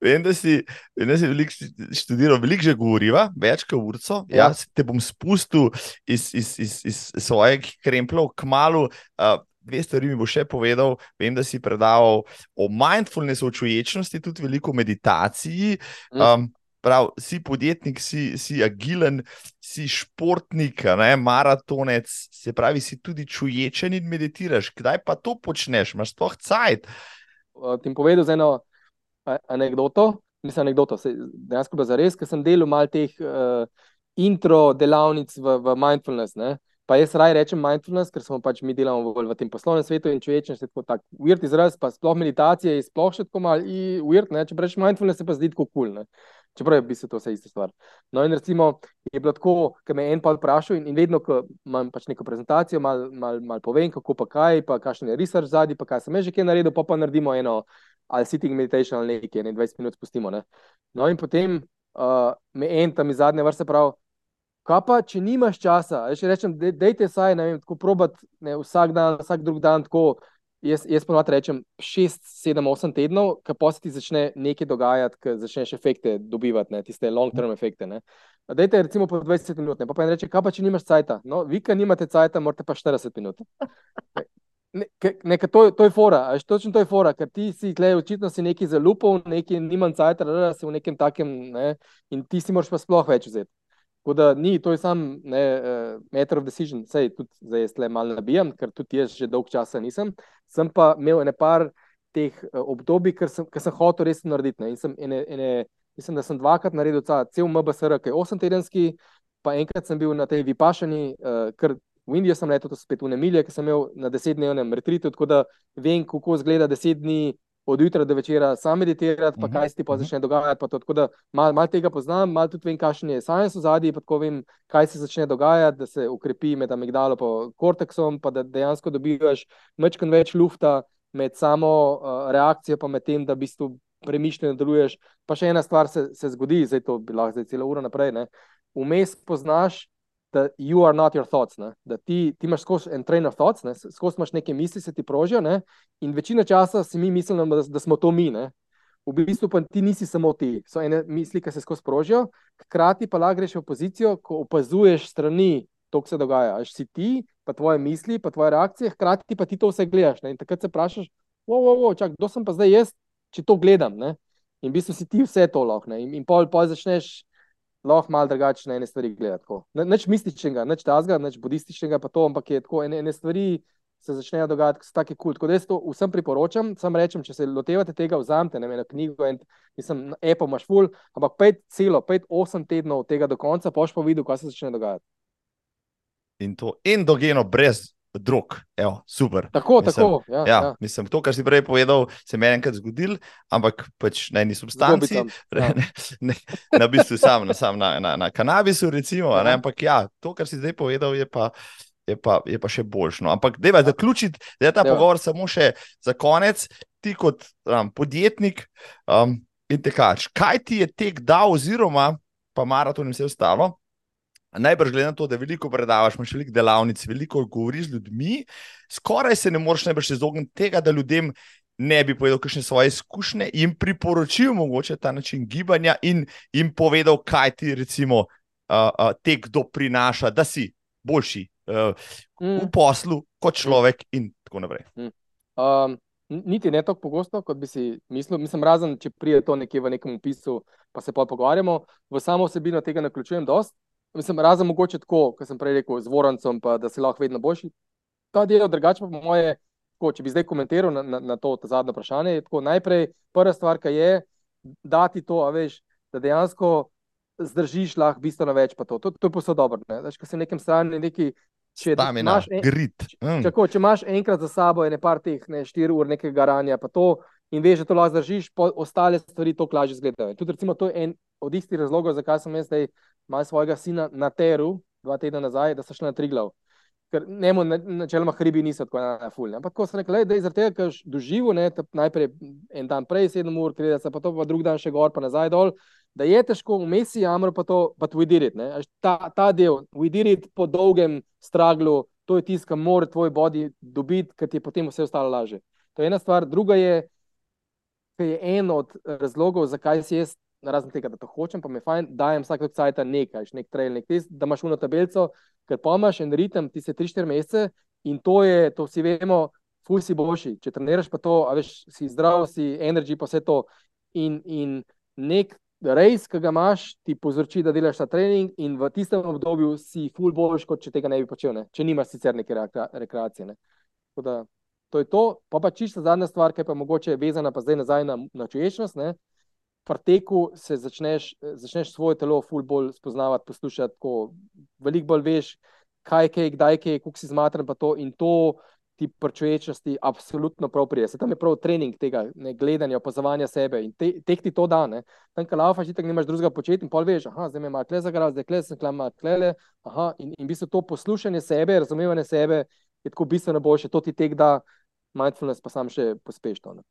Vem, da si, vem, da si veliko študiral, veliko že govoriva, več kot urco. Ja. Jaz te bom spustil iz, iz, iz, iz svojih kremplov, kmalo. Uh, Dve stvari mi bo še povedal. Vem, da si predaval o mindfulnessu, o čuječnosti, tudi veliko meditaciji. Um, prav, si podjetnik, si, si agilen, si športnik, ne, maratonec, se pravi, si tudi čuječen in meditiraš. Kdaj pa to počneš, imaš sploh cajt?
Ti povedal za eno anegdoto, mislim, anegdoto, dejansko za res, ker sem delal malo teh uh, intro delavnic v, v mindfulness. Ne? Pa jaz raje rečem mindfulness, ker smo pač mi delamo v, v tem poslovnem svetu in čuječem se tako tak weird izraz, pa sploh meditacije je sploh še tako mal weird, ne? če rečeš mindfulness, se pa zdi tako kul. Cool, Čeprav je v bistvu to vse ista stvar. No, in recimo je bilo tako, da me en pa vprašal, in, in vedno, ko imam pač neko prezentacijo, malo mal, mal povem, kako pa kaj, pa kakšen je research zadnji, pa kaj sem že kaj naredil, pa pa naredimo eno ali sitting meditation ali nekaj, ne 20 minut spustimo. Ne? No, in potem uh, me en tam iz zadnje vrste pravi, kaj pa, če nimaš časa, če rečem, dejte saj, ne vem, tako probat ne, vsak dan, vsak drug dan, tako. Jaz, jaz ponovadi rečem 6, 7, 8 tednov, ko pa se ti začne nekaj dogajati, ko začneš efekte dobivati, ne, tiste long-term efekte. Dajte, recimo, po 20 minut, ne, pa pa en reče, kaj pa če nimaš cajta? No, vi, ki nimate cajta, morate pa 40 minut. Ne, to, to je fora, veš, točno to je fora, ker ti si tle, očitno si neki zalupov, neki nimam cajt, da si v nekem takem, ne, in ti si moraš pa sploh več vzeti. Tako da ni, to je sam ne, uh, matter of decision, sej tudi zdaj jaz tle malo nabijam, ker tudi jaz že dolg časa nisem, sem pa imel ene par teh uh, obdobij, ker sem, ker sem hotel res narediti, ne, in sem ene, ene, mislim, da sem dvakrat naredil cel MBSR, ki je osemtedenski, pa enkrat sem bil na tej vipašani, uh, ker V Indijo sem letel, to so spet v Nemilje, ki sem imel na desetdnevnem retritu, tako da vem, kako izgleda deset dni od jutra do večera, sam meditirati, pa mhm, kaj se ti pa mhm. začne dogajati. To, tako da malo mal tega poznam, malo tudi vem, kakšen je science v zadnji, pa tako vem, kaj se začne dogajati, da se ukrepi med amigdalo in korteksom, pa da dejansko dobivaš mečkan več lufta med samo uh, reakcijo, pa med tem, da v bistvu premišljeno deluješ. Pa še ena stvar se, se zgodi, zdaj to bi lahko zdaj celo uro naprej. Vmes poznaš da you are not your thoughts, ne? da ti, ti imaš skozi en train of thoughts, skozi imaš neke misli, se ti prožijo, ne? in večino časa si mi mislimo, da, da smo to mi. Ne? V bistvu pa ti nisi samo ti, so ene misli, ki se skozi prožijo, hkrati pa lahko greš v pozicijo, ko opazuješ strani to, kar se dogaja. Až si ti, pa tvoje misli, pa tvoje reakcije, hkrati pa ti to vse gledaš. Ne? In takrat se vprašaš, wow, wow, wow, čak, kdo sem pa zdaj jaz, če to gledam. Ne? In v bistvu si ti vse to lahko. In, in pol, pol začneš lahko malo drugače na ene stvari gledati. Nič mističnega, nič tazga, nič budističnega, pa to, ampak je tako ene, ene stvari. Se začnejo dogajati, so tako kul. Tako da jaz to vsem priporočam, sam rečem, če se lotevate tega, vzamete ne, eno knjigo in mislim, Apple imaš full, ampak pet celo, pet, osem tednov tega do konca, poš pa videl, kaj se začne dogajati.
In to endogeno, brez drug, Evo, super.
Tako, mislim, tako. Ja,
ja, ja. Mislim, to, kar si prej povedal, se mi je enkrat zgodil, ampak pač na eni substanci, ja. ne, ne, na bistvu sam, na, sam na, na, na kanabisu, recimo. Ja. Ampak ja, to, kar si zdaj povedal, je pa. Je pa, je pa še boljš. No. Ampak, da je zaključiti, da je ta deva. pogovor samo še za konec, ti kot um, podjetnik um, in tekač. Kaj ti je tek dal, oziroma pa maraton in vse ostalo, Najbrž glede na to, da veliko predavaš, imaš veliko delavnic, veliko govoriš z ljudmi, skoraj se ne moreš najbrž izogniti tega, da ljudem ne bi povedal kakšne svoje izkušnje in priporočil mogoče ta način gibanja in jim povedal, kaj ti recimo uh, uh, tek do prinaša, da si boljši uh, mm. v poslu kot človek in tako naprej. Mm.
Um. Niti ne tako pogosto, kot bi si mislil. Mislim, razen če pride to nekje v nekem opisu, pa se pa pogovarjamo. V samo osebino tega ne vključujem dosti. Mislim, razen mogoče tako, kot sem prej rekel, z Vorancem, pa da si lahko vedno boljši. Ta del, drugače pa moje, tako, če bi zdaj komentiral na, na, na to zadnje vprašanje, je tako najprej prva stvar, ki je dati to, veš, da dejansko zdržiš lahko bistveno več. To, to, to je posod dobro. Ne? Daš, ko si v nekem stanju, neki. Če
imaš, en,
mm. tako, če imaš enkrat za sabo, je ne par teh, ne štiri ur nekega garanja, pa to in veš, da to lahko zdržiš, ostale stvari to lažje izgledajo. Tudi, recimo, to je en od istih razlogov, zakaj sem jaz zdaj malo svojega sina na teru, dva tedna nazaj, da so šli na tri glav. Ker njemu načeloma hribi niso tako na fulni. Ampak ko sem rekel, da je zaradi tega, ker doživel ne, najprej en dan prej, sedem ur, da se pa to pa drug dan še gor, pa nazaj dol, da je težko, vmes je jamro, pa to, pa did it. Ta, ta del, it po dolgem straglu, to je tisto, kar mora tvoj bodi dobiti, ker ti je potem vse ostalo laže. To je ena stvar, druga je, je en od razlogov, zakaj si jaz razen tega, da to hočem, pa mi je fajn, da dajem vsak cajt nekaj, nek trail, nek test, da imaš uno tabelico, ker pa imaš en ritem, ti se 3-4 mesece in to je, to vsi vemo, fuj si boljši. Če treniraš pa to, a veš, si zdrav, si energy, pa vse to. In, in nek rejs, ki ga imaš, ti povzroči, da delaš ta trening in v tistem obdobju si full boljši, kot če tega ne bi počel, ne? če nimaš sicer neke rekreacije. Ne? Da, to je to, pa pa čisto zadnja stvar, ki je pa mogoče vezana pa zdaj nazaj na, na čuječnost preteku se začneš, začneš svoje telo ful bolj spoznavati, poslušati, ko veliko bolj veš, kaj je, kdaj je, kako si zmatren, pa to in to ti prečuječnosti absolutno prav prije. Se tam je prav trening tega, ne gledanja, opazovanja sebe in te, teh ti to da, ne. Tam, kaj laufaš, ti nimaš drugega početi in pol veš, aha, zdaj me ima kle zagrad, zdaj kle sem klama klele, aha, in, in v bistvu to poslušanje sebe, razumevanje sebe je tako bistveno boljše, to ti tek da mindfulness pa sam še pospeš to. Ne.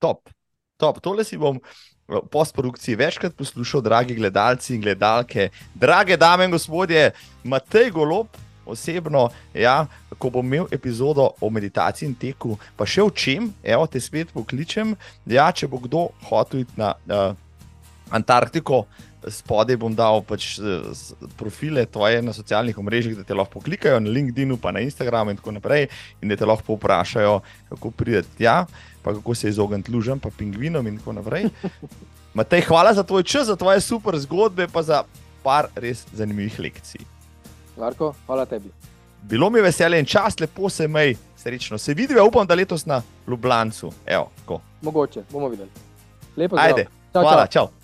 Top. Top. Tole si bom v postprodukciji večkrat poslušal, dragi gledalci in gledalke, drage dame in gospodje, Matej Golob. Osebno, ja, ko bom imel epizodo o meditaciji in teku, pa še o čem, evo te spet pokličem. Ja, če bo kdo hotel iti na uh, Antarktiko, spodaj bom dal pač profile tvoje na socialnih omrežjih, da te lahko klikajo na LinkedIn, pa na Instagramu in tako naprej, in da te lahko vprašajo, kako prideti tja, pa kako se izogniti lužem, pa pingvinom in tako naprej. Matej, hvala za tvoj čas, za tvoje super zgodbe, pa za par res zanimivih lekcij.
Marko, hvala tebi.
Bilo mi je veselje in čas, lepo se mej, srečno. Se vidi, upam, da letos na Ljubljancu. Evo,
Mogoče, bomo videli. Lepo,
Ajde, čau, hvala, čau. čau.